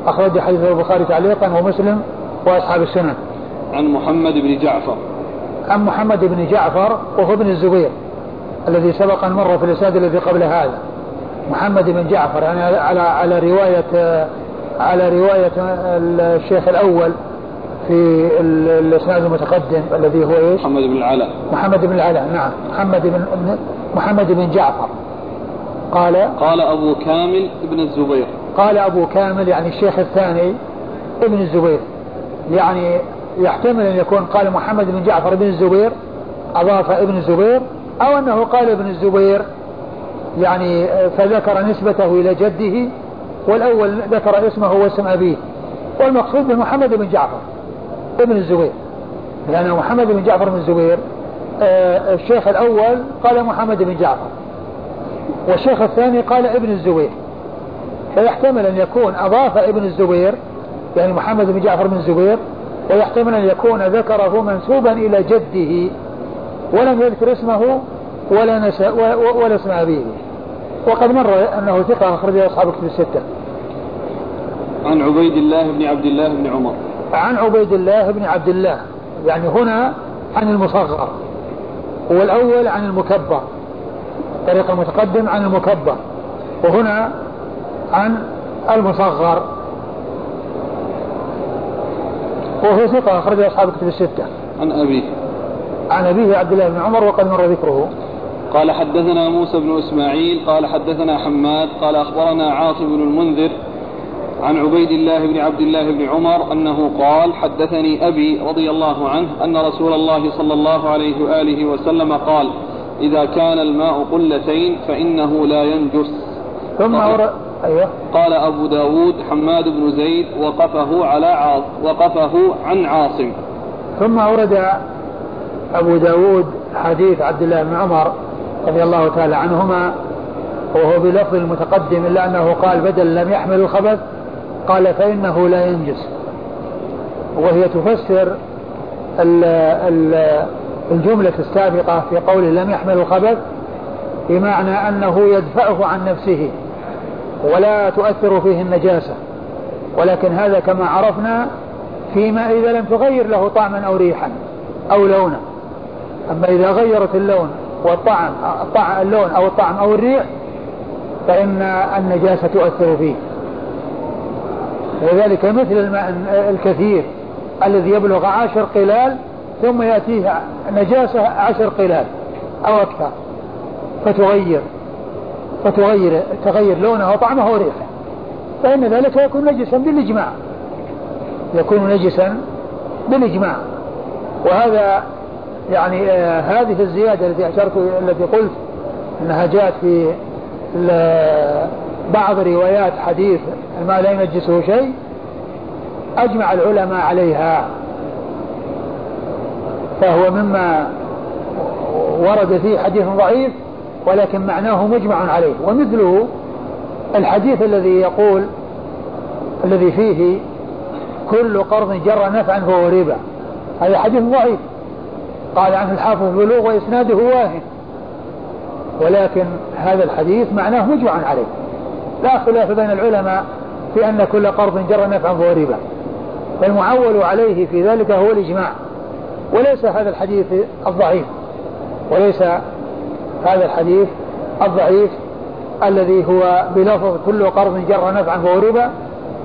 أخرج حديث البخاري تعليقا ومسلم وأصحاب السنن. عن محمد بن جعفر. عن محمد بن جعفر وهو ابن الزبير الذي سبق أن مر في الإسناد الذي قبل هذا. محمد بن جعفر يعني على على رواية على رواية الشيخ الأول في الإسناد المتقدم الذي هو إيش؟ محمد بن العلاء. محمد بن العلاء نعم. محمد بن محمد بن جعفر. قال؟ قال أبو كامل ابن الزبير. قال أبو كامل يعني الشيخ الثاني ابن الزبير. يعني يحتمل أن يكون قال محمد بن جعفر بن الزبير أضاف ابن الزبير أو أنه قال ابن الزبير يعني فذكر نسبته إلى جده والأول ذكر اسمه واسم أبيه. والمقصود بمحمد بن جعفر ابن الزبير. لأن محمد بن جعفر بن الزبير آه الشيخ الأول قال محمد بن جعفر والشيخ الثاني قال ابن الزبير. فيحتمل أن يكون أضاف ابن الزبير يعني محمد بن جعفر بن الزبير ويحتمل أن يكون ذكره منسوبا إلى جده ولم يذكر اسمه ولا نسى ولا اسم أبيه. وقد مر أنه ثقة أخرجه أصحاب الكتب الستة. عن عبيد الله بن عبد الله بن عمر. عن عبيد الله بن عبد الله. يعني هنا عن المصغر. والأول عن المكبر. طريق المتقدم عن المكبر. وهنا عن المصغر. وهو ثقة أخرج أصحاب الكتب الستة. عن أبيه. عن أبيه عبد الله بن عمر وقد مر ذكره. قال حدثنا موسى بن إسماعيل قال حدثنا حماد قال أخبرنا عاصم بن المنذر عن عبيد الله بن عبد الله بن عمر أنه قال حدثني أبي رضي الله عنه أن رسول الله صلى الله عليه وآله وسلم قال إذا كان الماء قلتين فإنه لا ينجس. ثم أورد أيوه. قال أبو داود حماد بن زيد وقفه على عاص وقفه عن عاصم. ثم أورد أبو داود حديث عبد الله بن عمر رضي الله تعالى عنهما وهو بلفظ المتقدم إلا أنه قال بدل لم يحمل الخبث قال فإنه لا ينجس. وهي تفسر ال ال الجملة السابقة في قوله لم يحمل الخبث بمعنى أنه يدفعه عن نفسه. ولا تؤثر فيه النجاسة. ولكن هذا كما عرفنا فيما إذا لم تغير له طعما أو ريحا أو لونا أما إذا غيرت اللون والطعم الطعم اللون أو الطعم أو الريح فإن النجاسة تؤثر فيه. وذلك مثل الماء الكثير الذي يبلغ عشر قلال ثم يأتيه نجاسة عشر قلال أو أكثر فتغير. فتغير تغير لونه وطعمه وريحه. فإن ذلك يكون نجسا بالإجماع. يكون نجسا بالإجماع. وهذا يعني آه هذه الزيادة التي أشرت التي قلت أنها جاءت في بعض روايات حديث الماء لا ينجسه شيء أجمع العلماء عليها. فهو مما ورد فيه حديث ضعيف ولكن معناه مجمع عليه. ومثله الحديث الذي يقول الذي فيه كل قرض جر نفعا فهو ربا. هذا حديث ضعيف. قال عنه الحافظ بلوغ وإسناده واهن. ولكن هذا الحديث معناه مجمع عليه. لا خلاف بين العلماء في أن كل قرض جر نفعا فهو ربا. فالمعول عليه في ذلك هو الإجماع. وليس هذا الحديث الضعيف. وليس هذا الحديث الضعيف الذي هو بلفظ كل قرض جر نفعا فهو ربا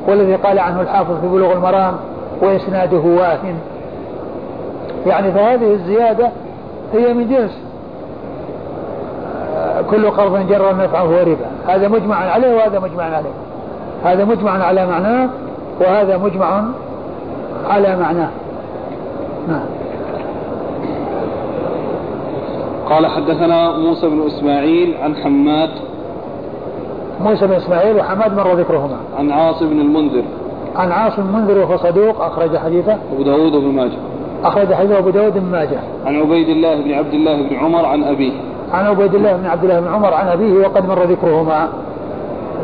والذي قال عنه الحافظ في بلوغ المرام وإسناده واهن يعني فهذه الزيادة هي من جنس. كل قرض جر نفعا فهو ربا. هذا مجمع عليه وهذا مجمع عليه. هذا مجمع على معناه وهذا مجمع على معناه. نعم. قال حدثنا موسى بن إسماعيل عن حماد. موسى بن إسماعيل وحماد مر ذكرهما. عن عاصم بن المنذر. عن عاصم المنذر وهو صدوق أخرج حديثه. أبو داود وابن ماجه. أخرج حديثه أبو داود بن ماجه. عن عبيد الله بن عبد الله بن عمر عن أبيه. عن عبيد الله بن عبد الله بن عمر عن أبيه وقد مر ذكرهما.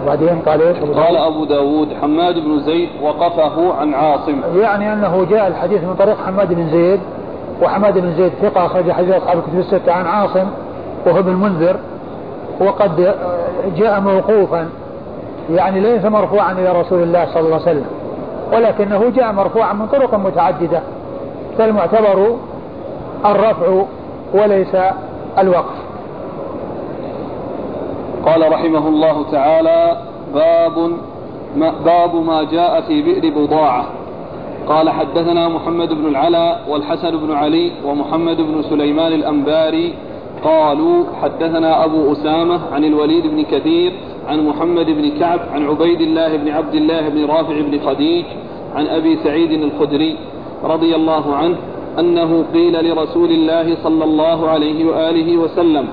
وبعدين قال إيش؟ قال أبو داود حماد بن زيد وقفه عن عاصم. يعني أنه جاء الحديث من طريق حماد بن زيد. وحماد بن زيد ثقة أخرج حديث أصحاب الكتب الستة عن عاصم وهو ابن المنذر وقد جاء موقوفا يعني ليس مرفوعا إلى رسول الله صلى الله عليه وسلم ولكنه جاء مرفوعا من طرق متعددة فالمعتبر الرفع وليس الوقف. قال رحمه الله تعالى باب ما باب ما جاء في بئر بضاعة. قال حدثنا محمد بن العلاء والحسن بن علي ومحمد بن سليمان الأنباري قالوا حدثنا أبو أسامة عن الوليد بن كثير عن محمد بن كعب عن عبيد الله بن عبد الله بن رافع بن خديج عن أبي سعيد الخدري رضي الله عنه أنه قيل لرسول الله صلى الله عليه وآله وسلم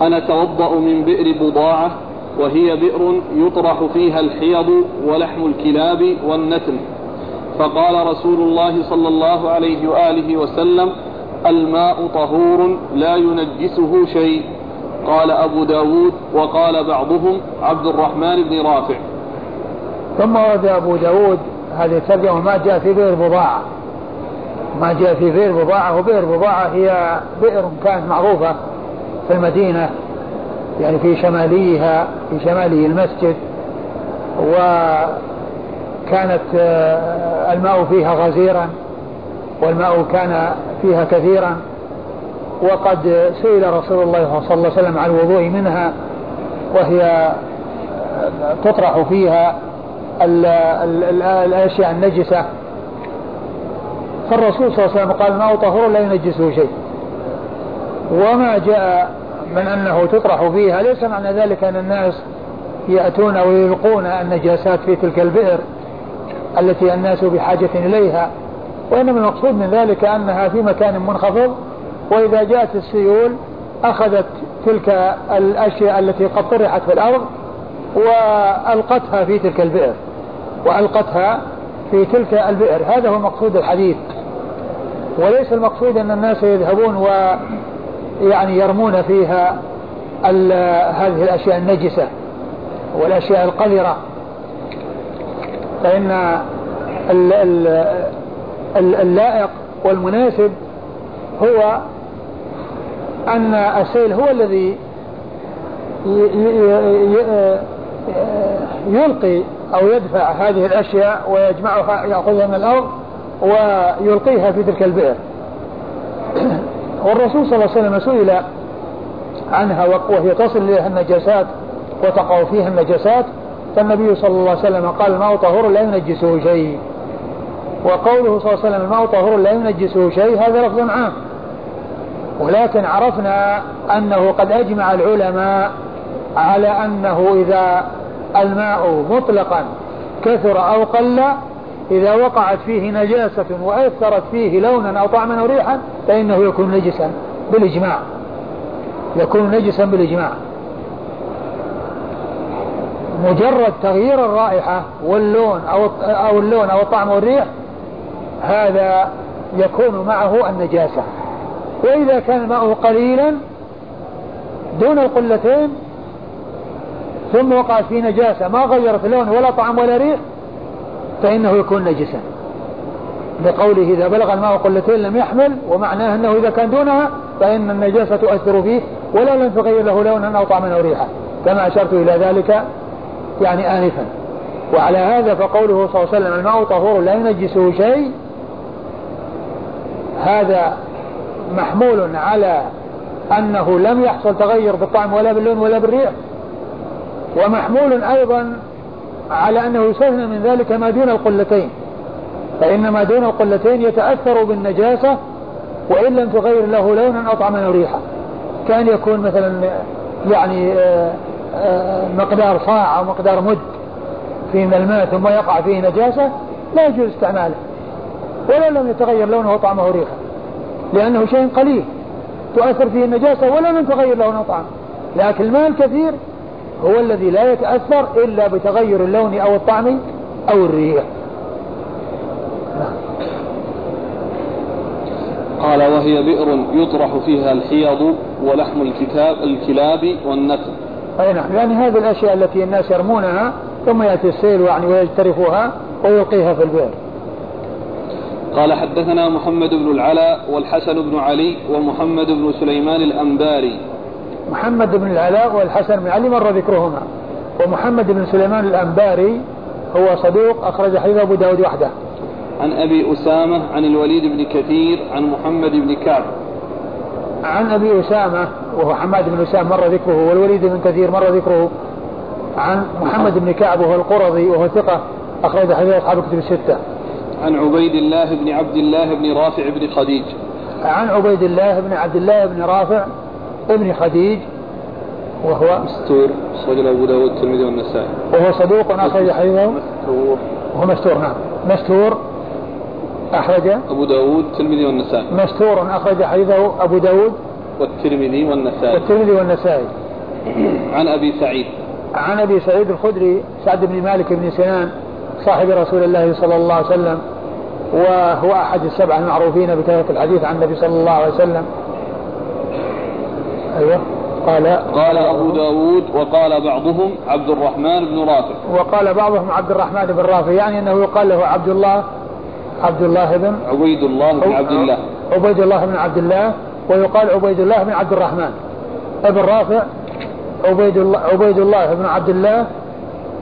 أنا توضأ من بئر بضاعة وهي بئر يطرح فيها الحيض ولحم الكلاب والنتن. فقال رسول الله صلى الله عليه وآله وسلم الماء طهور لا ينجسه شيء. قال أبو داود وقال بعضهم عبد الرحمن بن رافع. ثم ورد أبو داود هذه الترجمة ما جاء في بئر بضاعة. ما جاء في بئر بضاعة وبئر بضاعة هي بئر كانت معروفة في المدينة يعني في شماليها في شمالي المسجد وكانت آه، الماء فيها غزيرا والماء كان فيها كثيرا. وقد سئل رسول الله صلى الله عليه وسلم عن الوضوء منها وهي آه، تطرح فيها الأشياء النجسة. فالرسول صلى الله عليه وسلم قال الماء طهور لا ينجسه شيء. وما جاء من أنه تطرح فيها ليس معنى ذلك أن الناس يأتون ويلقون النجاسات في تلك البئر. التي الناس بحاجة إليها وإنما المقصود من ذلك أنها في مكان منخفض وإذا جاءت السيول أخذت تلك الأشياء التي قد طرحت في الأرض وألقتها في تلك البئر وألقتها في تلك البئر. هذا هو مقصود الحديث. وليس المقصود أن الناس يذهبون و يعني يرمون فيها هذه الأشياء النجسة والأشياء القذرة. فإن اللائق والمناسب هو أن السيل هو الذي يلقي أو يدفع هذه الأشياء ويجمعها يأخذها من الأرض ويلقيها في تلك البئر. والرسول صلى الله عليه وسلم سئل عنها وهي تصل إليها النجاسات وتقع فيها النجاسات فالنبي صلى الله عليه وسلم قال الماء طهور لا ينجسه شيء. وقوله صلى الله عليه وسلم الماء طهور لا ينجسه شيء هذا لفظ عام. ولكن عرفنا أنه قد أجمع العلماء على أنه إذا الماء مطلقا كثر أو قل إذا وقعت فيه نجاسة وأثرت فيه لونا أو طعما أو ريحا فإنه يكون نجسا بالإجماع. يكون نجسا بالإجماع. مجرد تغيير الرائحة واللون أو أو اللون أو الطعم والريح هذا يكون معه النجاسة. وإذا كان الماء قليلا دون القلتين ثم وقعت فيه نجاسة ما غيرت لون ولا طعم ولا ريح فإنه يكون نجسا. لقوله إذا بلغ الماء قلتين لم يحمل ومعناه أنه إذا كان دونها فإن النجاسة تؤثر فيه ولا لم تغير له لونا أو طعما أو ريحا. كما أشرت إلى ذلك يعني آنفا. وعلى هذا فقوله صلى الله عليه وسلم الماء طهور لا ينجسه شيء. هذا محمول على أنه لم يحصل تغير بالطعم ولا باللون ولا بالريح. ومحمول أيضا على أنه يستثنى من ذلك ما دون القلتين. فإن ما دون القلتين يتأثر بالنجاسة وإن لم تغير له لونا أو ريحا كان يكون مثلا يعني آه، مقدار صاع أو مقدار مد في الماء ثم يقع فيه نجاسة لا يجوز استعماله. ولا لم يتغير لونه وطعمه وريحه لأنه شيء قليل تؤثر فيه النجاسة ولا لم تغير لونه وطعمه لكن الماء الكثير هو الذي لا يتأثر إلا بتغير اللون أو الطعم أو الريح. قال وهي بئر يطرح فيها الحيض ولحم الكتاب الكلاب والنتن أي نعم. يعني هذه الأشياء التي الناس يرمونها ثم يأتي السيل يعني ويجترفوها ويلقيها في البئر. قال حدثنا محمد بن العلاء والحسن بن علي ومحمد بن سليمان الأنباري. محمد بن العلاء والحسن بن علي مر ذكرهما. ومحمد بن سليمان الأنباري هو صدوق أخرج حديث أبو داود وحده. عن أبي أسامة عن الوليد بن كثير عن محمد بن كعب. عن أبي أسامة وهو حماد بن أسامة مر ذكره والوليد بن كثير مر ذكره. عن محمد بن كعب وهو القرظي وهو ثقة أخرج حديث أصحاب الكتب الستة. عن عبيد الله بن عبد الله بن رافع بن خديج. عن عبيد الله بن عبد الله بن رافع ابن خديج وهو مستور أخرج أبو داود الترمذي والنسائي. وهو صدوق أخرج حديثه. مستور. وهو مستور نعم. مستور أخرج أبو داود الترمذي والنسائي. مستور أخرج حديثه أبو داود والترمذي والنسائي. والترمذي والنسائي. عن أبي سعيد. عن أبي سعيد الخدري سعد بن مالك بن سنان صاحب رسول الله صلى الله عليه وسلم وهو أحد السبعة المعروفين بكثرة الحديث عن النبي صلى الله عليه وسلم. أيوه. قال. قال أبو داود وقال بعضهم عبد الرحمن بن رافع. وقال بعضهم عبد الرحمن بن رافع يعني أنه يقال له عبد الله عبد الله بن عبيد الله بن عبد الله. عبيد الله بن عبد الله. ويقال عبيد الله بن عبد الرحمن ابن رافع عبيد الله عبيد الله بن عبد الله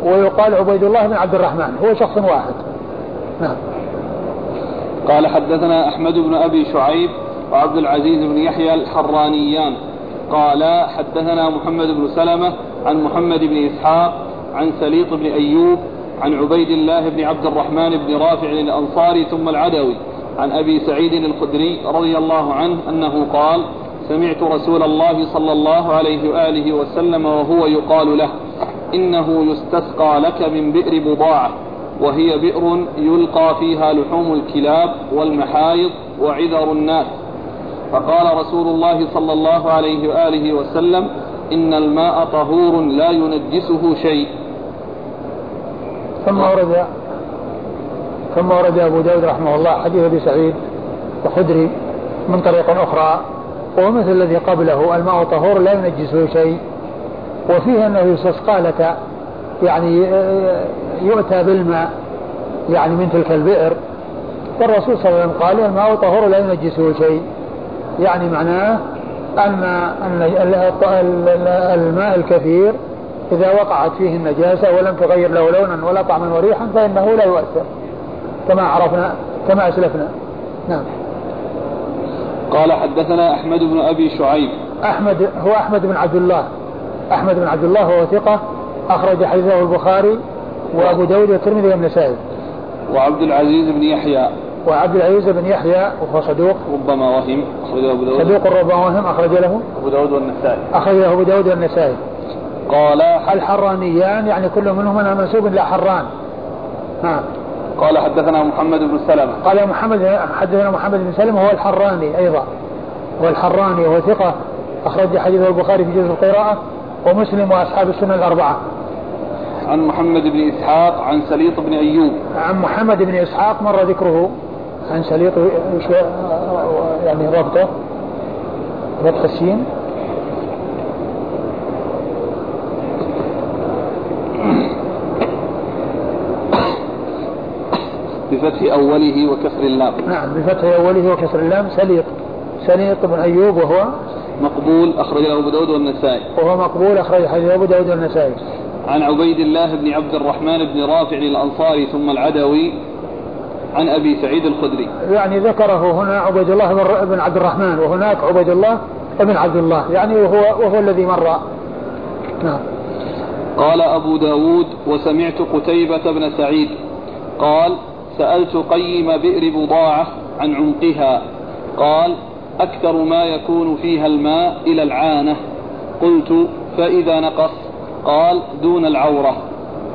ويقال عبيد الله بن عبد الرحمن هو شخص واحد. نعم. قال حدثنا أحمد بن أبي شعيب وعبد العزيز بن يحيى الحرانيان. قال حدثنا محمد بن سلمة عن محمد بن إسحاق عن سليط بن أيوب عن عبيد الله بن عبد الرحمن بن رافع الأنصاري ثم العدوي. عن أبي سعيد الخدري رضي الله عنه أنه قال سمعت رسول الله صلى الله عليه وآله وسلم وهو يقال له إنه يستسقى لك من بئر بضاعة وهي بئر يلقى فيها لحوم الكلاب والمحايض وعذر الناس. فقال رسول الله صلى الله عليه وآله وسلم إن الماء طهور لا ينجسه شيء. ثم ورد ثم ورد أبو داود رحمه الله حديث أبي سعيد الخدري من طريق أخرى وهو مثل الذي قبله الماء طهور لا ينجسه شيء وفيه أنه يستسقى لك يعني يؤتى بالماء يعني من تلك البئر والرسول صلى الله عليه وسلم قال الماء طهور لا ينجسه شيء يعني معناه أن الماء الكثير إذا وقعت فيه النجاسة ولم تغير له لونا ولا طعما وريحا فإنه لا يؤثر. كما عرفنا كما أسلفنا. نعم. قال حدثنا أحمد بن أبي شعيب. أحمد هو أحمد بن عبد الله. أحمد بن عبد الله هو ثقة أخرج حديثه البخاري وأبو داود والترمذي والنسائي وعبد العزيز بن يحيى. وعبد العزيز بن يحيى وهو صدوق. ربما وهم أخرجه أبو داود. صدوق ربما وهم أخرج له. أبو داود والنسائي. أخرج له أبو داود والنسائي. قال الحرانيان يعني كل منهما منسوب إلى حران. نعم. قال حدثنا محمد بن سلمة. قال محمد حدثنا محمد بن سلمة هو الحراني أيضا. هو الحراني وهو ثقة أخرج حديثه البخاري في جزء القراءة ومسلم وأصحاب السنة الأربعة. عن محمد بن إسحاق عن سليط بن أيوب. عن محمد بن إسحاق مر ذكره. عن سليط يعني ربطه فتح السين. بفتح أوله وكسر اللام. نعم بفتح أوله وكسر اللام سليط سليط بن أيوب وهو مقبول أخرجه أبو داود والنسائي. وهو مقبول أخرج حديث أبو داود والنسائي. عن عبيد الله بن عبد الرحمن بن رافع الأنصاري ثم العدوي عن أبي سعيد الخدري. يعني ذكره هنا عبيد الله بن عبد الرحمن وهناك عبيد الله بن عبد الله. يعني وهو, وهو الذي مر. نعم. قال أبو داود وسمعت قتيبة بن سعيد قال سألت قيم بئر بضاعة عن عمقها. قال أكثر ما يكون فيها الماء إلى العانة. قلت فإذا نقص. قال دون العورة.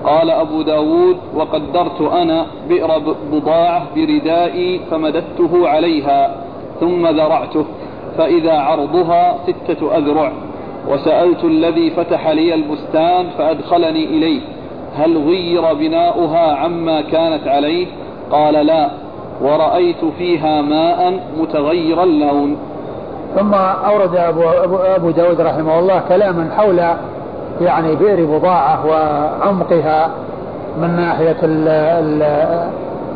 قال أبو داود وقدرت أنا بئر بضاعة بردائي فمددته عليها ثم ذرعته فإذا عرضها ستة أذرع. وسألت الذي فتح لي البستان فأدخلني إليه. هل غير بناؤها عما كانت عليه؟ قال لا ورأيت فيها ماء متغير اللون. ثم أورد أبو, أبو داود رحمه الله كلاما حول يعني بئر بضاعة وعمقها من ناحية ال ال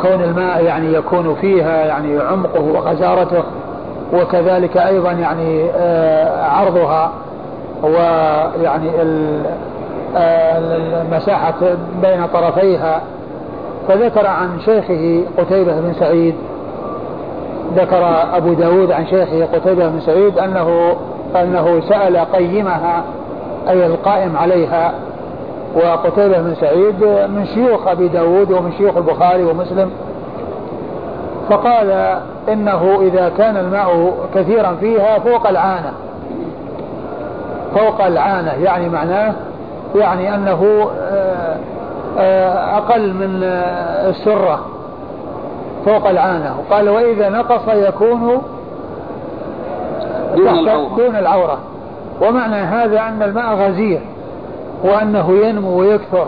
كون الماء يعني يكون فيها يعني عمقه وغزارته وكذلك أيضا يعني آه، عرضها ويعني المساحة بين طرفيها فذكر عن شيخه قتيبة بن سعيد ذكر أبو داود عن شيخه قتيبة بن سعيد أنه أنه سأل قيمها أي القائم عليها وقتيبة بن سعيد من شيوخ أبي داود ومن شيوخ البخاري ومسلم فقال إنه إذا كان الماء كثيرا فيها فوق العانة. فوق العانة يعني معناه يعني أنه آه، أقل من آه، السرة فوق العانة. وقال وإذا نقص يكون دون العورة. ومعنى هذا أن الماء غزير وأنه ينمو ويكثر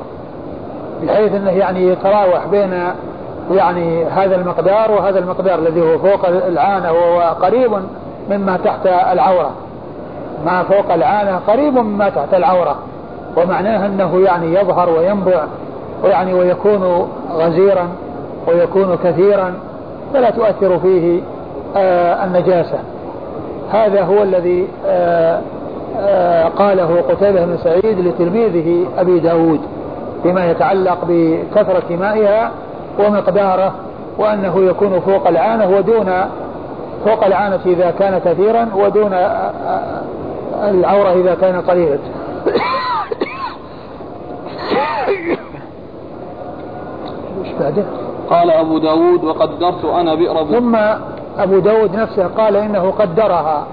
بحيث أنه يعني يتراوح بين يعني هذا المقدار وهذا المقدار الذي هو فوق العانة وهو قريب مما تحت العورة. ما فوق العانة قريب مما تحت العورة. ومعناه أنه يعني يظهر وينبع ويعني ويكون غزيرا ويكون كثيرا فلا تؤثر فيه آه النجاسة. هذا هو الذي آه آه قاله قتيبة بن سعيد لتلميذه أبي داود فيما يتعلق بكثرة مائها ومقداره وأنه يكون فوق العانة ودون فوق العانة إذا كان كثيرا ودون العورة إذا كان قليلا. بعده قال أبو داود وقدرت أنا بئر ثم أبو داود نفسه قال إنه قدرها.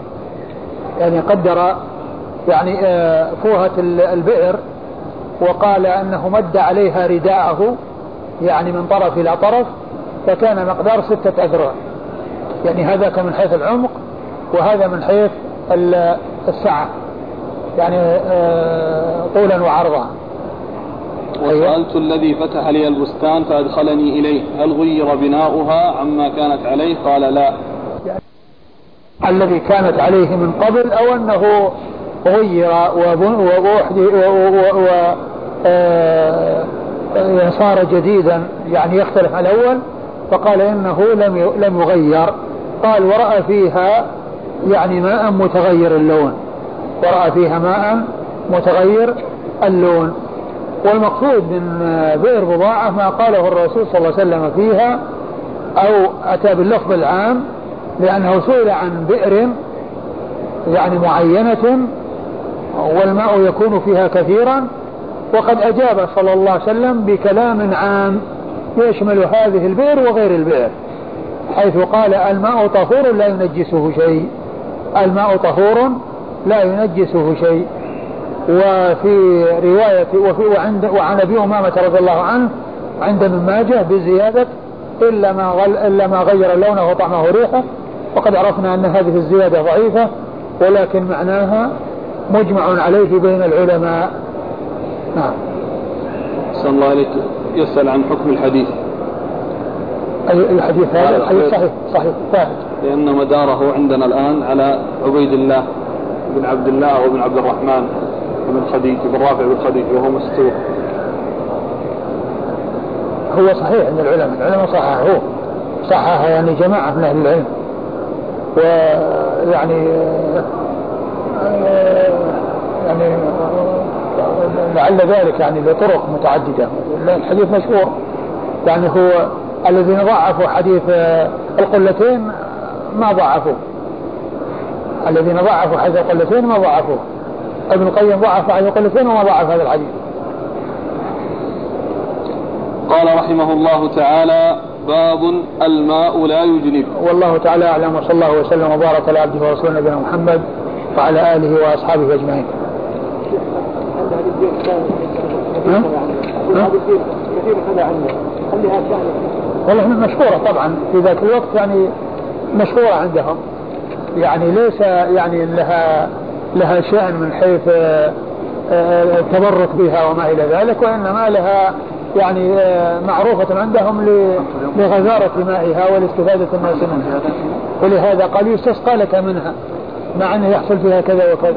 يعني قدر يعني آه، فوهة البئر وقال أنه مد عليها رداءه يعني من طرف إلى طرف فكان مقدار ستة أذرع. يعني هذا من حيث العمق وهذا من حيث السعة. يعني آه، طولا وعرضا. وسألت الذي فتح لي البستان فأدخلني إليه هل غير بناؤها عما كانت عليه؟ قال لا. الذي كانت عليه من قبل أو أنه غير و آه، صار جديدا يعني يختلف عن الأول فقال إنه لم لم يغير. قال ورأى فيها يعني ماء متغير اللون. ورأى فيها ماء متغير اللون. والمقصود من بئر بضاعة ما قاله الرسول صلى الله عليه وسلم فيها أو أتى باللفظ العام لأنه سئل عن بئر يعني معينة والماء يكون فيها كثيرا وقد أجاب صلى الله عليه وسلم بكلام عام يشمل هذه البئر وغير البئر حيث قال الماء طهور لا ينجسه شيء الماء طهور لا ينجسه شيء. وفي رواية وفي وعند وعن أبي أمامة رضي الله عنه عند ابن ماجه بزيادة إلا ما غل إلا ما غير لونه وطعمه وريحه وقد عرفنا أن هذه الزيادة ضعيفة ولكن معناها مجمع عليه بين العلماء. نعم. صلى الله عليك يسأل عن حكم الحديث. الحديث هذا؟ الحديث. صحيح صحيح ثابت لأن مداره عندنا الآن على عبيد الله بن عبد الله وابن عبد الرحمن. بن خديج بن رافع بن خديج وهو مستور. هو صحيح عند العلماء العلماء صححوه. صحح يعني جماعة من أهل العلم. ويعني يعني لعل ذلك يعني لطرق متعددة. الحديث مشهور. يعني هو الذين ضعفوا حديث القلتين ما ضعفوه. الذين ضعفوا حديث القلتين ما ضعفوه. ابن القيم ضعف حديث القلتين وما ضعف هذا الحديث. قال رحمه الله تعالى باب الماء لا يجنب. والله تعالى أعلم وصلى الله وسلم وبارك على عبده ورسوله نبينا محمد وعلى آله وأصحابه أجمعين. والله مشهورة طبعا في ذاك الوقت يعني مشهورة عندهم. يعني ليس يعني لها لها شأن من حيث آه، التبرك بها وما إلى ذلك وإنما لها يعني آه، معروفة عندهم لغزارة مائها ولاستفادة الناس منها ولهذا قال يستسقى لك منها مع أنه يحصل فيها كذا وكذا.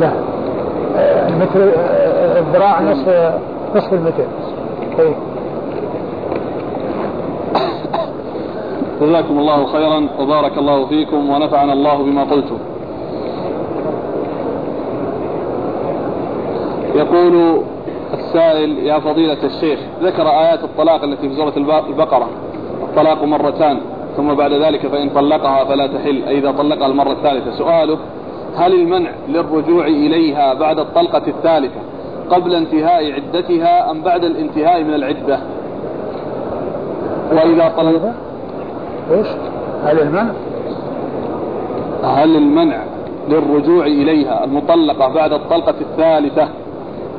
لا المتر آه، الذراع نصف نصف المتر. طيب. جزاكم الله خيرا وبارك الله فيكم ونفعنا الله بما قلتم. يقول السائل يا فضيلة الشيخ ذكر آيات الطلاق التي في سورة البقرة. الطلاق مرتان ثم بعد ذلك فإن طلقها فلا تحل. أي إذا طلقها المرة الثالثة. سؤاله هل المنع للرجوع إليها بعد الطلقة الثالثة قبل انتهاء عدتها أم بعد الانتهاء من العدة؟ وإذا طلق إيش؟ هل المنع؟ هل المنع للرجوع إليها المطلقة بعد الطلقة الثالثة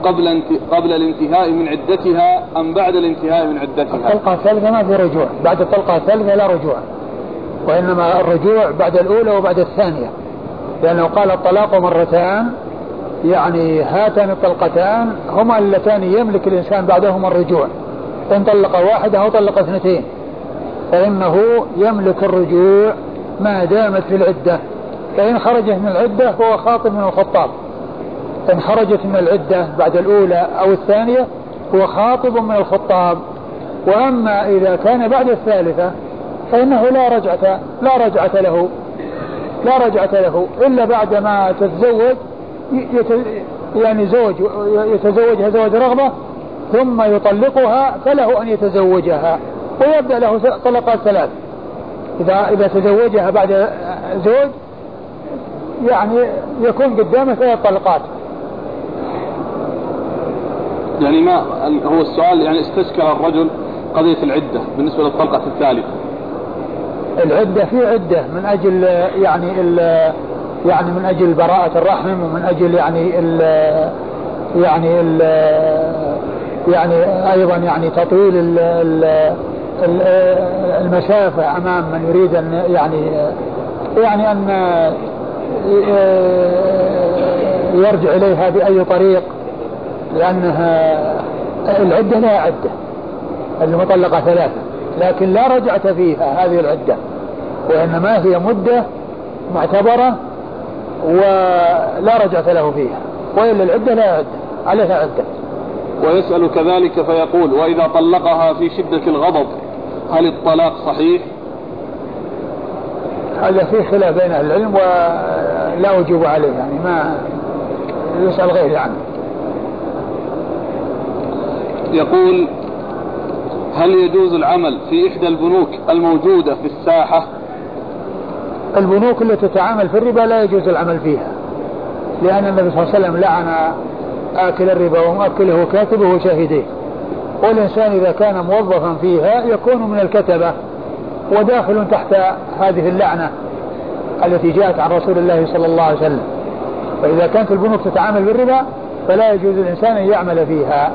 قبل. قبل الانتهاء من عدتها أم بعد الانتهاء من عدتها؟ الطلقة الثالثة ما في رجوع، بعد الطلقة الثالثة لا رجوع. وإنما الرجوع بعد الأولى وبعد الثانية. لأنه قال الطلاق مرتان يعني هاتان الطلقتان هما اللتان يملك الإنسان بعدهما الرجوع. إن طلق واحدة أو طلق اثنتين. فإنه يملك الرجوع ما دامت في العدة فإن خرجت من العدة فهو خاطب من الخطاب. إن خرجت من العدة بعد الأولى أو الثانية هو خاطب من الخطاب. وأما إذا كان بعد الثالثة فإنه لا رجعة لا رجعة له لا رجعة له. إلا بعد ما تتزوج يعني زوج يتزوجها زوج رغبة ثم يطلقها فله أن يتزوجها. ويبدأ له طلقات ثلاث. إذا إذا تزوجها بعد زوج يعني يكون قدامه ثلاث طلقات. يعني ما هو السؤال يعني استشكل الرجل قضية العدة بالنسبة للطلقة الثالثة. العدة في عدة من أجل يعني يعني من أجل براءة الرحم ومن أجل يعني ال يعني ال يعني أيضا يعني تطويل ال ال المسافة أمام من يريد أن يعني يعني أن يرجع إليها بأي طريق لأنها العدة لا عدة المطلقة ثلاثة لكن لا رجعة فيها هذه العدة وإنما هي مدة معتبرة ولا رجعة له فيها وإلا العدة لا عدة عليها عدة. ويسأل كذلك فيقول وإذا طلقها في شدة الغضب هل الطلاق صحيح؟ هذا فيه خلاف بين أهل العلم ولا أجيب عليه يعني ما يسأل غيري عنه. يقول هل يجوز العمل في إحدى البنوك الموجودة في الساحة؟ البنوك التي تتعامل في الربا لا يجوز العمل فيها لأن النبي صلى الله عليه وسلم لعن آكل الربا ومؤكله وكاتبه وشاهديه. والإنسان إذا كان موظفا فيها يكون من الكتبة وداخل تحت هذه اللعنة التي جاءت عن رسول الله صلى الله عليه وسلم. فإذا كانت البنوك تتعامل بالربا فلا يجوز الإنسان أن يعمل فيها.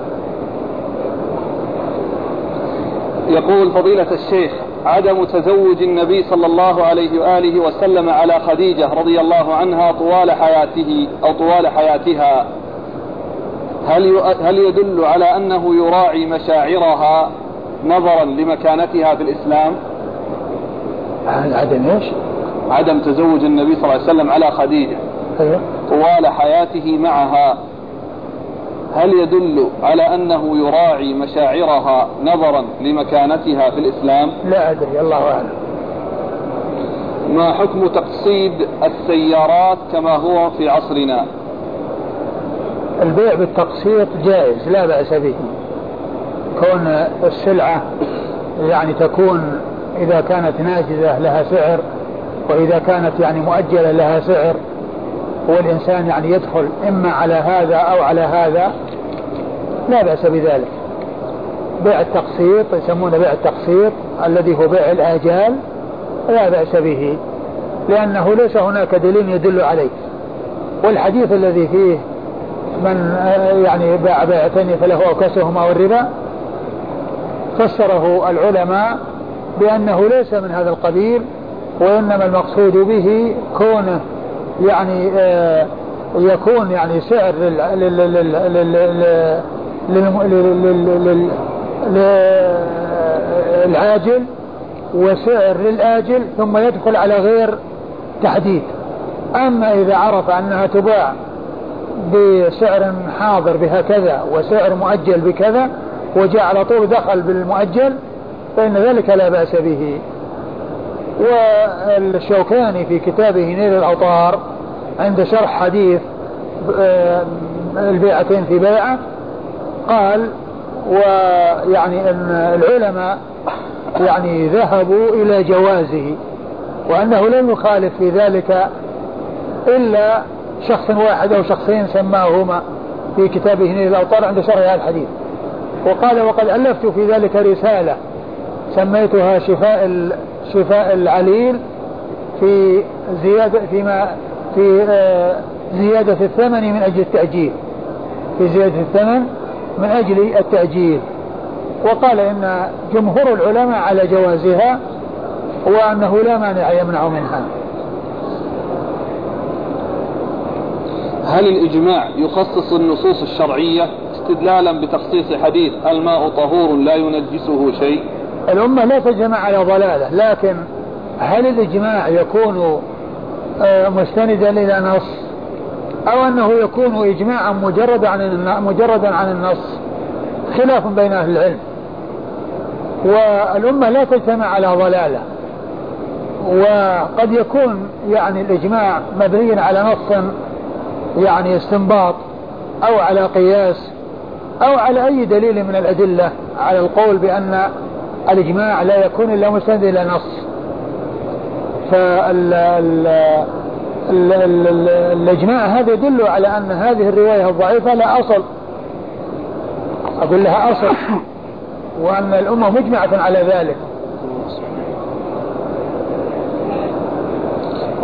يقول فضيلة الشيخ عدم تزوج النبي صلى الله عليه وآله وسلم على خديجة رضي الله عنها طوال حياته أو طوال حياتها. هل هل يدل على أنه يراعي مشاعرها نظرا لمكانتها في الإسلام؟ عدم إيش؟ عدم تزوج النبي صلى الله عليه وسلم على خديجة أيوه. طوال حياته معها هل يدل على أنه يراعي مشاعرها نظرا لمكانتها في الإسلام لا أدري الله أعلم ما حكم تقصيد السيارات كما هو في عصرنا البيع بالتقسيط جائز لا بأس به. كون السلعة يعني تكون إذا كانت ناجزة لها سعر وإذا كانت يعني مؤجلة لها سعر والإنسان يعني يدخل إما على هذا أو على هذا لا بأس بذلك. بيع التقسيط يسمونه بيع التقسيط الذي هو بيع الآجال لا بأس به لأنه ليس هناك دليل يدل عليه. والحديث الذي فيه من يعني باع بيعتين فله أوكسهما والربا فسره العلماء بأنه ليس من هذا القبيل وإنما المقصود به كونه يعني آه يكون يعني سعر للعاجل وسعر للآجل ثم يدخل على غير تحديد أما إذا عرف أنها تباع بسعر حاضر بهكذا وسعر مؤجل بكذا وجاء على طول دخل بالمؤجل فإن ذلك لا بأس به. والشوكاني في كتابه نيل الأوطار عند شرح حديث آه، البيعتين في بيعة قال ويعني أن العلماء يعني ذهبوا إلى جوازه وأنه لم يخالف في ذلك إلا شخص واحد أو شخصين سماهما في كتابه نيل الأوطار عند شرح هذا الحديث. وقال وقد ألفت في ذلك رسالة سميتها شفاء شفاء العليل في زيادة فيما في آه، زيادة الثمن من أجل التأجيل. في زيادة الثمن من أجل التأجيل. وقال إن جمهور العلماء على جوازها وأنه لا مانع يمنع منها. هل الإجماع يخصص النصوص الشرعية استدلالا بتخصيص حديث الماء طهور لا ينجسه شيء؟ الأمة لا تجمع على ضلالة لكن هل الإجماع يكون آه، مستندا إلى نص؟ أو أنه يكون إجماعا مجرد عن مجردا عن النص؟ خلاف بين أهل العلم. والأمة لا تجتمع على ضلالة. وقد يكون يعني الإجماع مبنيا على نص يعني استنباط أو على قياس أو على أي دليل من الأدلة على القول بأن الإجماع لا يكون إلا مستند إلى نص. فالإجماع هذا يدل على أن هذه الرواية الضعيفة لا أصل. أقول لها أصل. وأن الأمة مجمعة على ذلك.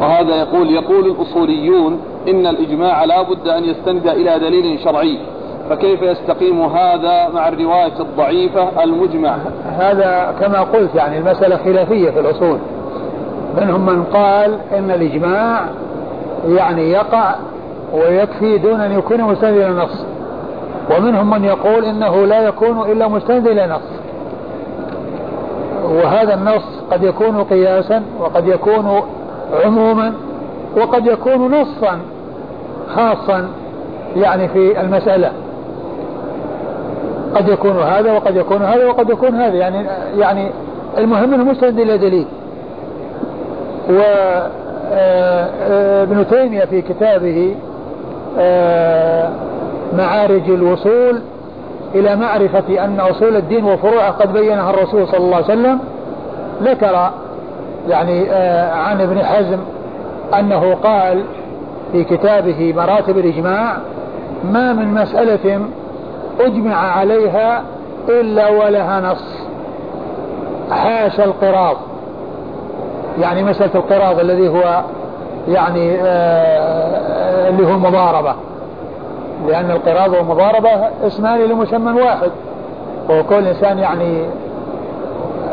وهذا يقول يقول الأصوليون إن الإجماع لا بد أن يستند إلى دليل شرعي. فكيف يستقيم هذا مع الرواية الضعيفة المجمع هذا كما قلت يعني المسألة خلافية في الأصول. منهم من قال إن الإجماع يعني يقع ويكفي دون أن يكون مستند إلى نص. ومنهم من يقول إنه لا يكون إلا مستند إلى نص. وهذا النص قد يكون قياسا وقد يكون عموما وقد يكون نصا خاصا يعني في المسألة. قد يكون هذا وقد يكون هذا وقد يكون هذا يعني يعني المهم إنه مستند إلى دليل. و آه، آه، ابن تيمية في كتابه آه، معارج الوصول إلى معرفة أن أصول الدين وفروعه قد بينها الرسول صلى الله عليه وسلم. ذكر يعني عن ابن حزم أنه قال في كتابه مراتب الإجماع ما من مسألة أجمع عليها إلا ولها نص. حاشا القراض. يعني مسألة القراض الذي هو يعني آه، آه، اللي هو المضاربة. لأن القراض والمضاربة اسمان لمسمى واحد. وكل إنسان يعني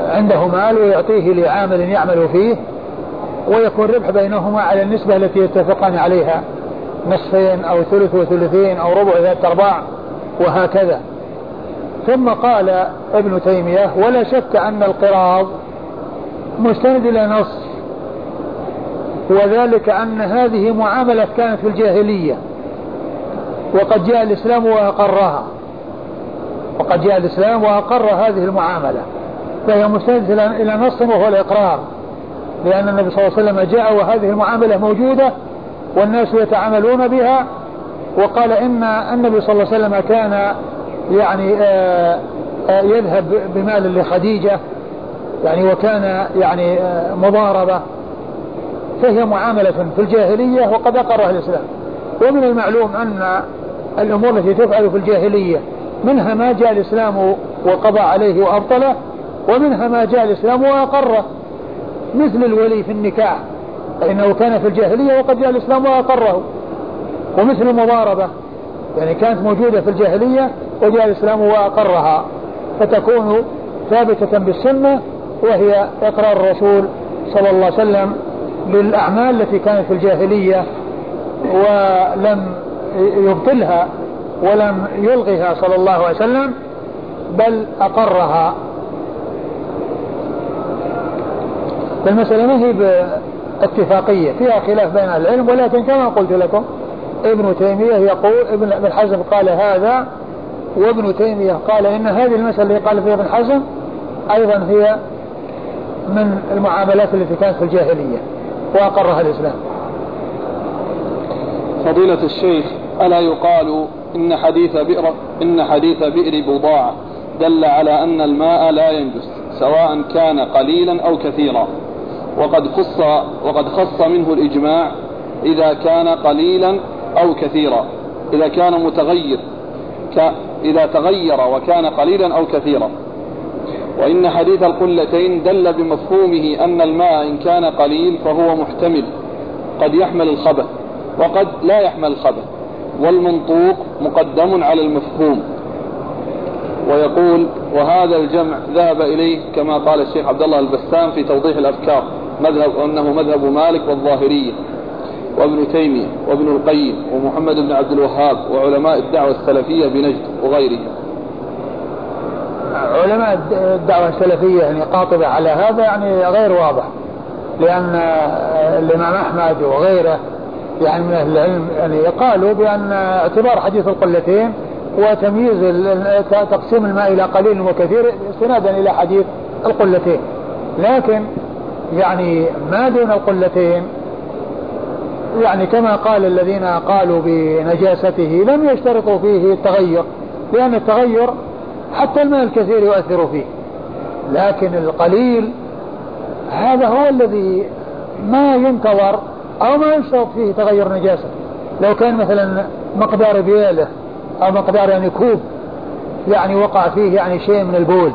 عنده مال ويعطيه لعامل يعمل فيه. ويكون ربح بينهما على النسبة التي يتفقان عليها. نصفين أو ثلث وثلثين أو ربع ذات أرباع وهكذا. ثم قال ابن تيمية ولا شك أن القراض مستند إلى نص وذلك أن هذه معاملة كانت في الجاهلية وقد جاء الإسلام وأقرها. وقد جاء الإسلام وأقر هذه المعاملة فهي مستندة إلى نص وهو الإقرار. لأن النبي صلى الله عليه وسلم جاء وهذه المعاملة موجودة والناس يتعاملون بها وقال إن النبي صلى الله عليه وسلم كان يعني آه، آه، يذهب بمال لخديجة يعني وكان يعني آه، مضاربة. فهي معاملة في الجاهلية وقد أقرها الإسلام. ومن المعلوم أن الأمور التي تفعل في الجاهلية منها ما جاء الإسلام وقضى عليه وأبطله ومنها ما جاء الإسلام وأقره. مثل الولي في النكاح فإنه كان في الجاهلية وقد جاء الإسلام وأقره. ومثل المضاربة يعني كانت موجودة في الجاهلية وجاء الإسلام وأقرها فتكون ثابتة بالسنة وهي إقرار الرسول صلى الله عليه وسلم للأعمال التي كانت في الجاهلية ولم يبطلها ولم يلغها صلى الله عليه وسلم بل أقرها. فالمسألة ما هي باتفاقية فيها خلاف بين العلم ولكن كما قلت لكم ابن تيمية يقول ابن ابن حزم قال هذا وابن تيمية قال إن هذه المسألة اللي قال فيها ابن حزم أيضا هي من المعاملات التي كانت في الجاهلية وأقرها الإسلام. فضيلة الشيخ ألا يقال إن حديث بئر إن حديث بئر بضاعة دل على أن الماء لا ينجس سواء كان قليلا أو كثيرا. وقد خص وقد خص منه الإجماع إذا كان قليلا أو كثيرا. إذا كان متغير إذا تغير وكان قليلا أو كثيرا. وإن حديث القلتين دل بمفهومه أن الماء إن كان قليل فهو محتمل. قد يحمل الخبث وقد لا يحمل الخبث والمنطوق مقدم على المفهوم. ويقول وهذا الجمع ذهب إليه كما قال الشيخ عبد الله البسام في توضيح الأفكار مذهب أنه مذهب مالك والظاهرية وابن تيمية وابن القيم ومحمد بن عبد الوهاب وعلماء الدعوة السلفية بنجد وغيرهم. علماء الدعوة السلفية يعني قاطبة على هذا يعني غير واضح لأن الإمام أحمد وغيره يعني من أهل العلم يعني قالوا بأن اعتبار حديث القلتين وتمييز تقسيم الماء إلى قليل وكثير استنادا إلى حديث القلتين. لكن يعني ما دون القلتين. يعني كما قال الذين قالوا بنجاسته لم يشترطوا فيه التغير لأن التغير حتى الماء الكثير يؤثر فيه. لكن القليل هذا هو الذي ما ينتظر أو ما يشترط فيه تغير نجاسة لو كان مثلا مقدار بياله أو مقدار يعني كوب يعني وقع فيه يعني شيء من البول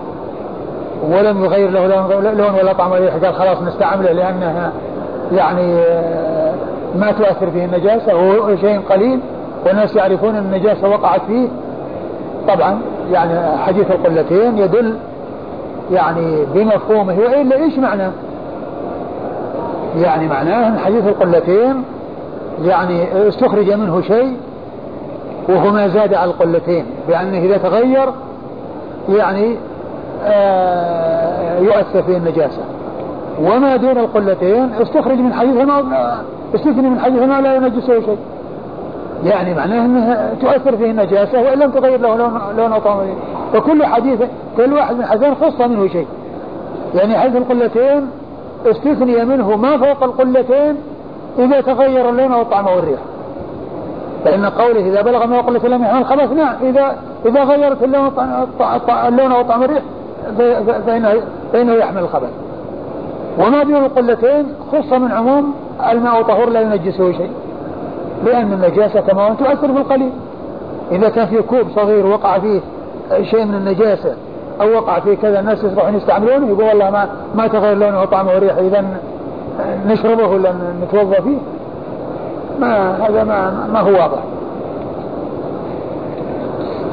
ولم يغير له لون ولا طعم ولا قال خلاص نستعمله لأنها يعني آه، ما تؤثر فيه النجاسة وهو شيء قليل والناس يعرفون أن النجاسة وقعت فيه. طبعا يعني حديث القلتين يدل يعني بمفهومه وإلا إيش معناه يعني معناه أن حديث القلتين يعني استخرج منه شيء وهو ما زاد على القلتين بأنه إذا تغير يعني يؤثر فيه النجاسة. وما دون القلتين استخرج من حديث ما استثني من حديث ما لا ينجسه شيء. يعني معناه انها تؤثر فيه النجاسة وإن لم تغير له لون لون فكل حديث كل واحد من الحديثين خص منه شيء. يعني حديث القلتين استثني منه ما فوق القلتين إذا تغير اللون والطعم والريح. فإن قوله إذا بلغ ما قلة لم يحمل خلاص نعم اذا إذا غيرت اللون اللون وطعم الريح فانه فانه يحمل الخبث وما دون القلتين خص من عموم الماء طهور لا ينجسه شيء. لأن النجاسة كما تؤثر بالقليل إذا كان في كوب صغير وقع فيه شيء من النجاسة أو وقع فيه كذا الناس يروحون يستعملونه يقول والله ما ما تغير لونه وطعمه وريحه إذا نشربه ولا نتوضأ فيه. ما هذا ما ما هو واضح.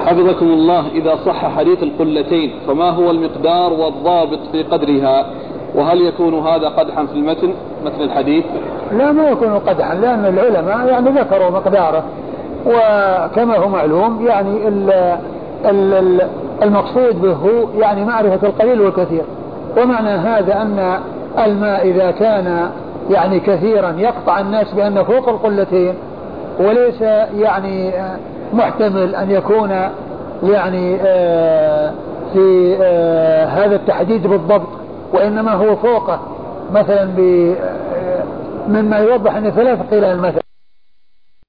حفظكم الله إذا صح حديث القلتين فما هو المقدار والضابط في قدرها؟ وهل يكون هذا قدحا في المتن متن الحديث؟ لا ما يكون قدحا لأن العلماء يعني ذكروا مقداره. وكما هو معلوم يعني ال ال المقصود به يعني معرفة القليل والكثير. ومعنى هذا أن الماء إذا كان يعني كثيرا يقطع الناس بأن فوق القلتين وليس يعني محتمل أن يكون يعني آه، في آه، هذا التحديد بالضبط وإنما هو فوقه مثلا ب مما يوضح أن ثلاث قلال مثلا